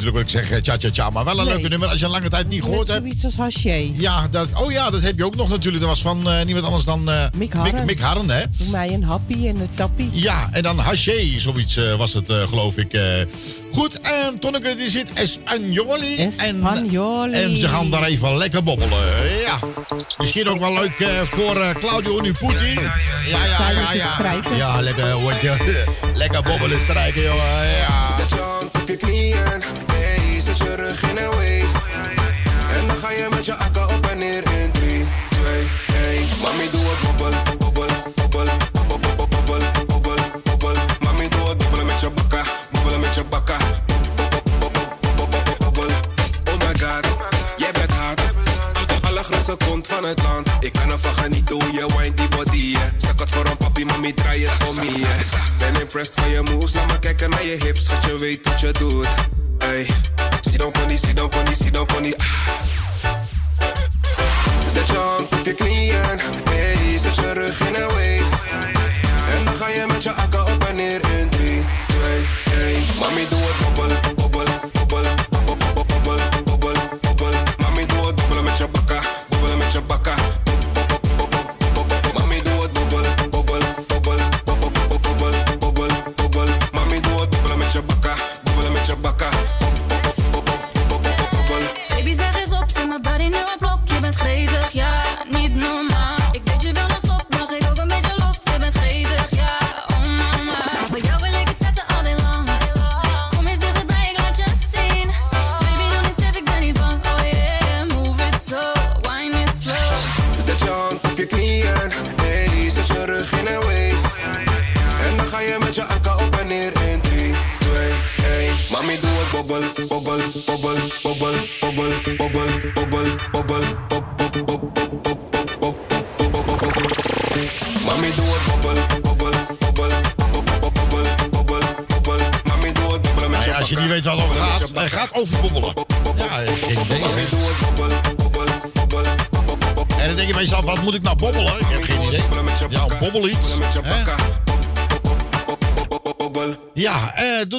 natuurlijk wat ik zeg. Tja, tja, tja. Maar wel een Nee. leuke nummer als je een lange tijd niet gehoord hebt. zoiets als Haché. Ja, dat, oh ja, dat heb je ook nog natuurlijk. Dat was van eh, niemand anders dan eh, Mick Harren. Mick Harren, hè? Doe mij een happy en een tappie. Ja, en dan haché, zoiets eh, was het, eh, geloof ik. eh. Goed, en Tonneke die zit Espanjoli. Espanjoli. En, en ze gaan daar even lekker bobbelen. Ja. Misschien ook wel leuk eh, voor Claudio Nuputi. Ja, ja, ja, ja. Ja, strijken. ja lekker, <laughs> lekker bobbelen, strijken, jongen. Ja. Zet je hand op je knieën, hey, zet je rug in een wave. En dan ga je met je akka op en neer in 3, 2, 1. Mami, doe papi, mami, draai het voor me, yeah. Ben impressed van je moves, laat maar kijken naar je hips. Dat je weet wat je doet. Ey, sit down pony, sit down pony, sit down pony. Zet je hand op je knieën, hey, zet je rug in een wave.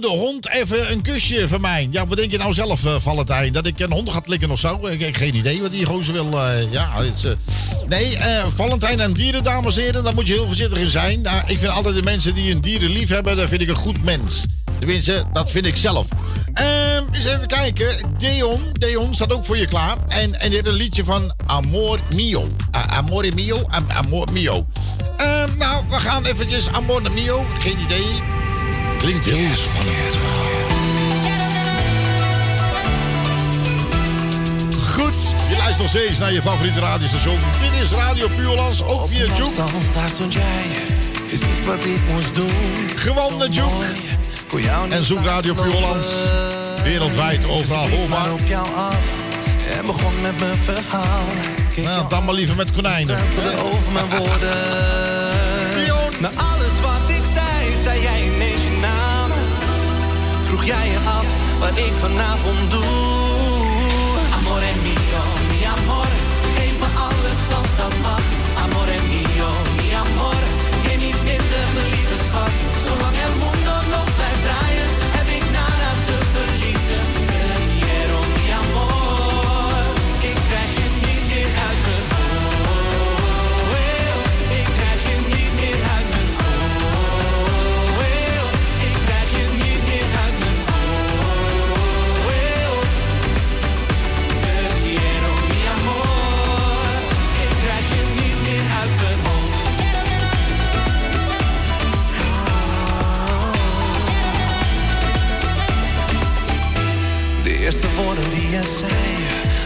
De hond even een kusje van mij. Ja, wat denk je nou zelf, eh, Valentijn? Dat ik een hond gaat likken of zo? Ik heb geen idee wat die gozer wil. eh, ja, eh, nee, Valentijn en dieren, dames en heren, daar moet je heel voorzichtig in zijn. Nou, ik vind altijd de mensen die een dieren lief hebben, dat vind ik een goed mens. Tenminste, dat vind ik zelf. Ehm, eens even kijken. Deon, Deon staat ook voor je klaar. En, en die heeft een liedje van Amor Mio. Amore Mio? Am- Amor Mio. Ehm, nou, we gaan eventjes Amor Mio. Geen idee. Klinkt heel spannend. Goed, je luistert nog steeds naar je favoriete radiostation. Dit is Radio Puurlands, ook via Juke. Daar stond jij, is niet wat ik moest doen. Gewoon naar Juke. En zoek Radio Puurlands. Wereldwijd, overal hoorbaar. op jou af en begon met mijn verhaal. Nou, dan maar liever met konijnen. over mijn woorden. Jij je af wat ik vanavond doe.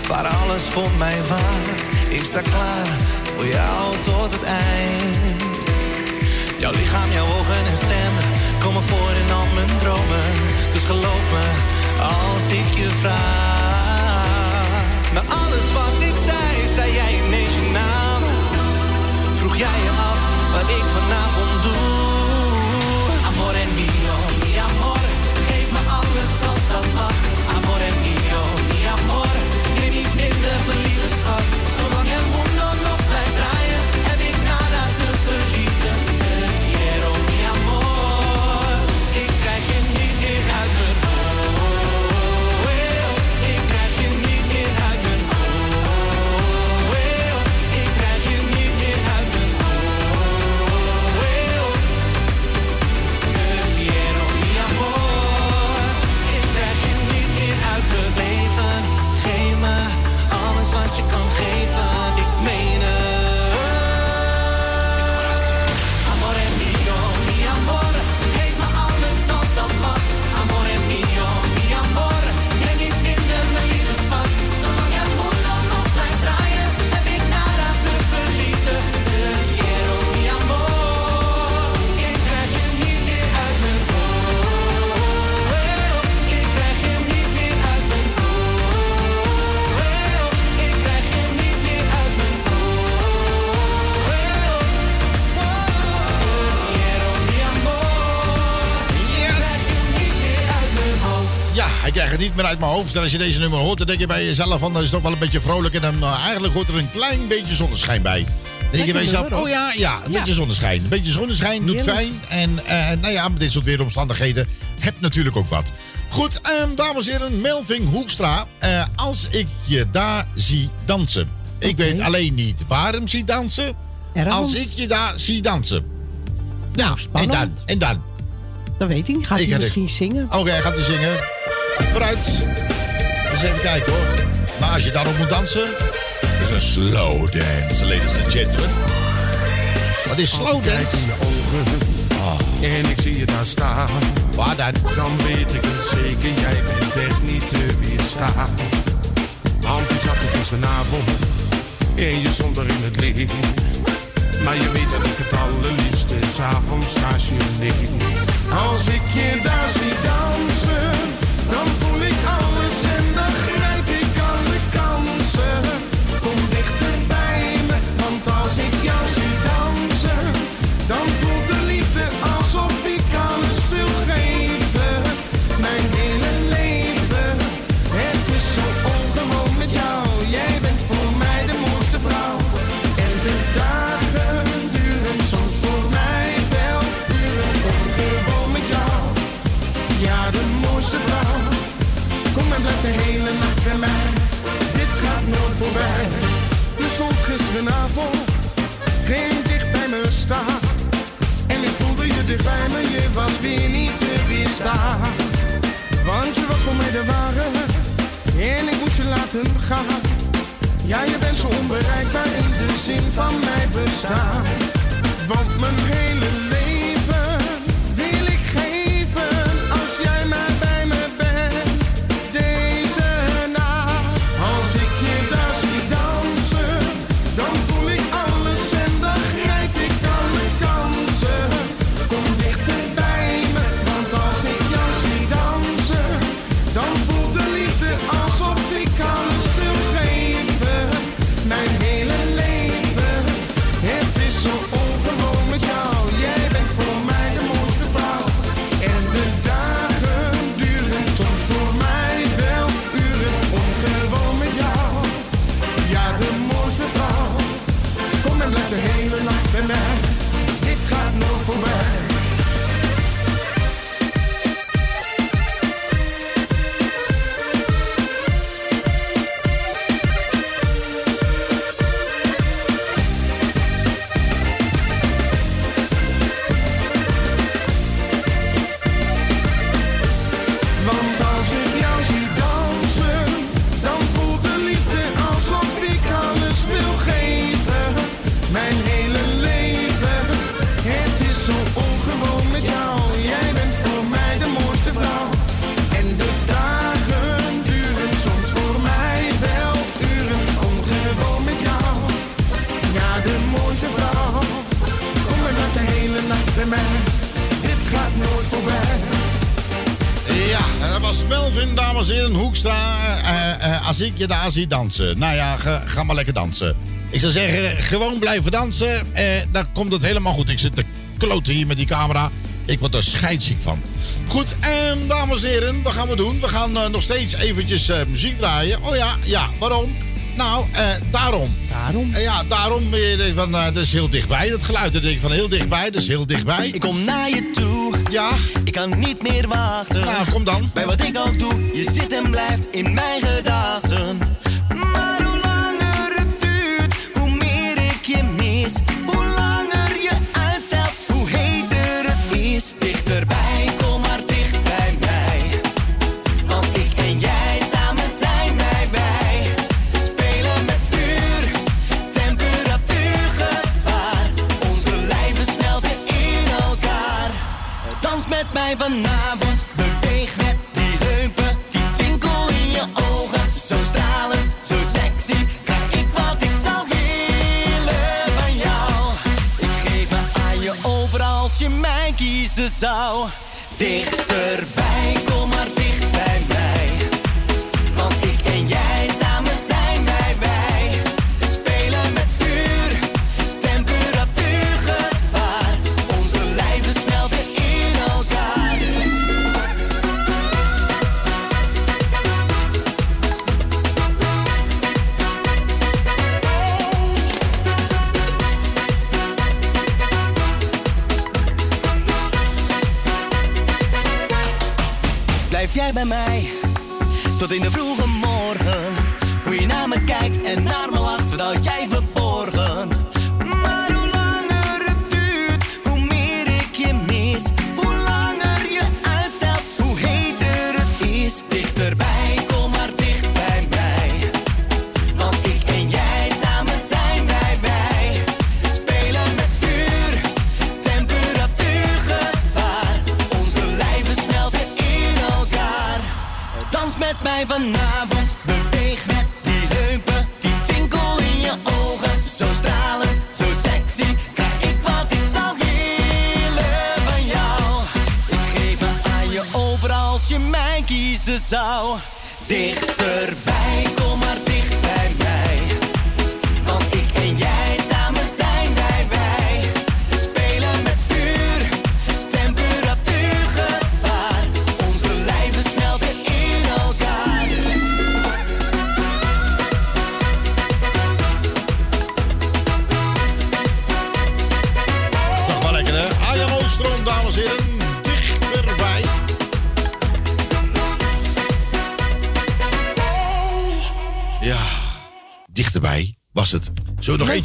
Waren alles voor mij waar. Ik sta klaar voor jou tot het eind. Jouw lichaam, jouw ogen en stem komen voor in al mijn dromen. Dus geloof me als ik je vraag. Na alles wat ik zei, zei jij ineens je naam. Vroeg jij je af wat ik vanavond doe. Amore mio, mi amore, geef me alles als dat mag. Amore mio, in de believersgat, zolang niet meer uit mijn hoofd. En als je deze nummer hoort, dan denk je bij jezelf van... dat is toch wel een beetje vrolijk. En dan eh, eigenlijk hoort er een klein beetje zonneschijn bij. Dan denk je bij jezelf, oh ja, ja, een Ja. beetje zonneschijn. Een beetje zonneschijn doet Heerlijk. fijn. En eh, nou ja, met dit soort weeromstandigheden heb natuurlijk ook wat. Goed, ehm, dames en heren, Melvin Hoekstra. eh, als ik je daar zie dansen. Ik weet alleen niet waarom zie dansen. Ergens. Als ik je daar zie dansen. Ja, en spannend. dan, en dan. Dat weet ik niet. Gaat Ik hij misschien zingen? Oké, hij gaat hij zingen. Vooruit. Eens even kijken hoor. Maar als je daarop moet dansen, is een slow dance, ladies and gentlemen. Wat is slow dance? in je ogen en ik zie je daar staan. Waar dan? Dan weet ik het zeker, jij bent echt niet te weerstaan. Handjesachtig is vanavond en je stond er in het licht. Maar je weet dat ik het allerliefste s'avonds naast je lig. Als ik je daar zie dansen, stond gisteravond, ging dicht bij me staan. En ik voelde je dicht bij me, je was weer niet te weerstaan. Want je was voor mij de ware, en ik moest je laten gaan. Ja, je bent zo onbereikbaar in de zin van mijn bestaan. Want mijn hele als ik je daar zie dansen. Nou ja, ga, ga maar lekker dansen. Ik zou zeggen, gewoon blijven dansen. Eh, dan komt het helemaal goed. Ik zit te kloten hier met die camera. Ik word er scheidsziek van. Goed, en dames en heren, wat gaan we doen? We gaan eh, nog steeds eventjes eh, muziek draaien. Oh ja, ja, waarom? Nou, eh, daarom. Daarom? ja, daarom. je van, dat is heel dichtbij. Dat geluid, dat denk ik van heel dichtbij. Dat is heel dichtbij. Ik kom naar je toe. Ja. Ik kan niet meer wachten. Nou, kom dan. Bij wat ik ook doe, je zit en blijft in mijn gedachten. Kiezen zou.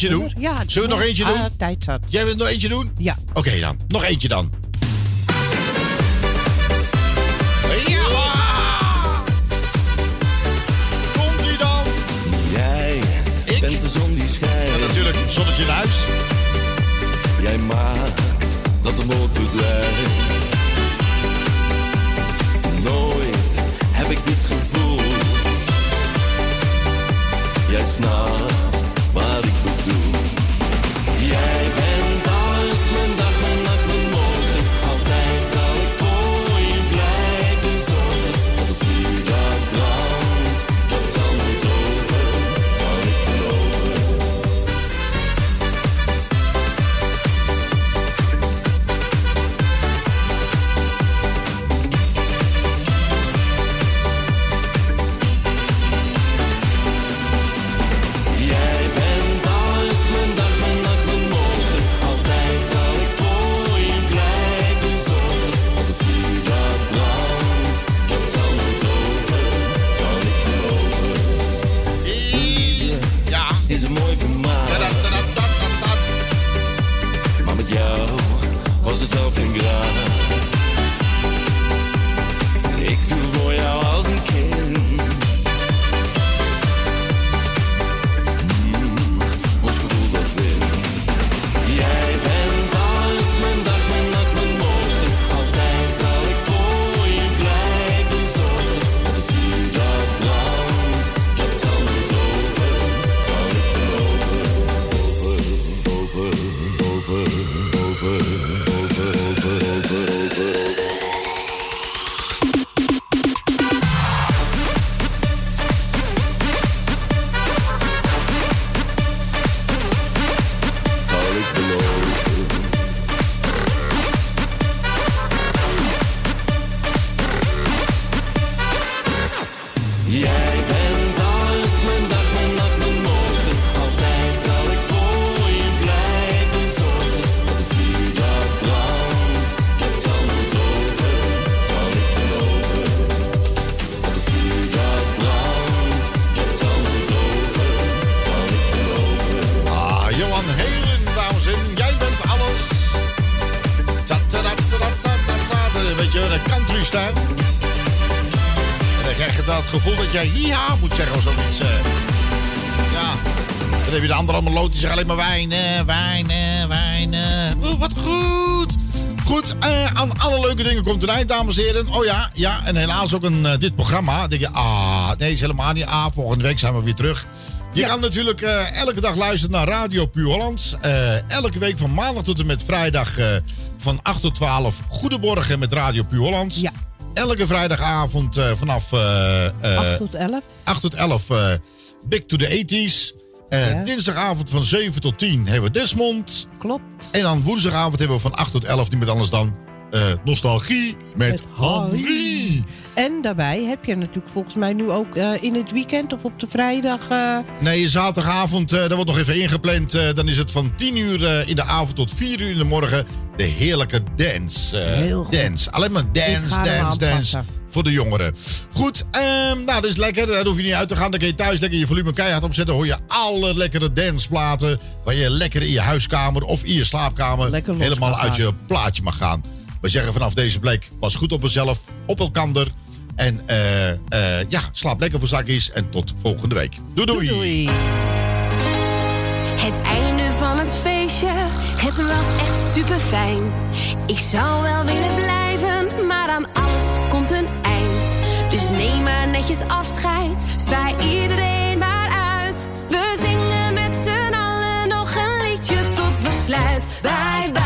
Eentje doen? Ja, Zullen we nog eentje doen? Ah, tijd zat. Jij wilt nog eentje doen? Ja. Oké dan, nog eentje dan. Zeggen alleen maar wijnen, wijnen, wijnen. Oh, wat goed. Goed, eh, aan alle leuke dingen komt een eind, dames en heren. Oh ja, ja, en helaas ook een, eh, dit programma. Dan denk je, ah, nee, is helemaal niet. Ah, volgende week zijn we weer terug. Je kan natuurlijk eh, elke dag luisteren naar Radio Puur Hollands. Elke week van maandag tot en met vrijdag van 8 tot 12. Goedemorgen met Radio Puur Hollands. Ja. Elke vrijdagavond vanaf eh, eh, 8 tot 11. 8 tot 11 eh, Big to the 80s. Eh, Ja. Dinsdagavond van 7 tot 10 hebben we Desmond. Klopt. En dan woensdagavond hebben we van 8 tot 11 niet met anders dan eh, Nostalgie met, Henri. En daarbij heb je natuurlijk volgens mij nu ook eh, in het weekend of op de vrijdag... eh, Nee, zaterdagavond, dat wordt nog even ingepland. Dan is het van 10 uur in de avond tot 4 uur in de morgen de heerlijke dance. Heel goed. Dance. Alleen maar dance, dance, dance. Voor de jongeren. Goed, ehm, nou, dat is lekker. Daar hoef je niet uit te gaan. Dan kun je thuis lekker je volume keihard opzetten. hoor je alle lekkere danceplaten. Waar je lekker in je huiskamer of in je slaapkamer helemaal uit je plaatje mag gaan. We zeggen vanaf deze plek, pas goed op mezelf, op elkander. En eh, eh, ja, slaap lekker voor zakjes. En tot volgende week. Doei doei. doei. Het einde van het feestje, het was echt super fijn. Ik zou wel willen blijven, maar aan alles komt een eind. Dus neem maar netjes afscheid, zwaai iedereen maar uit. We zingen met z'n allen nog een liedje tot besluit. Bij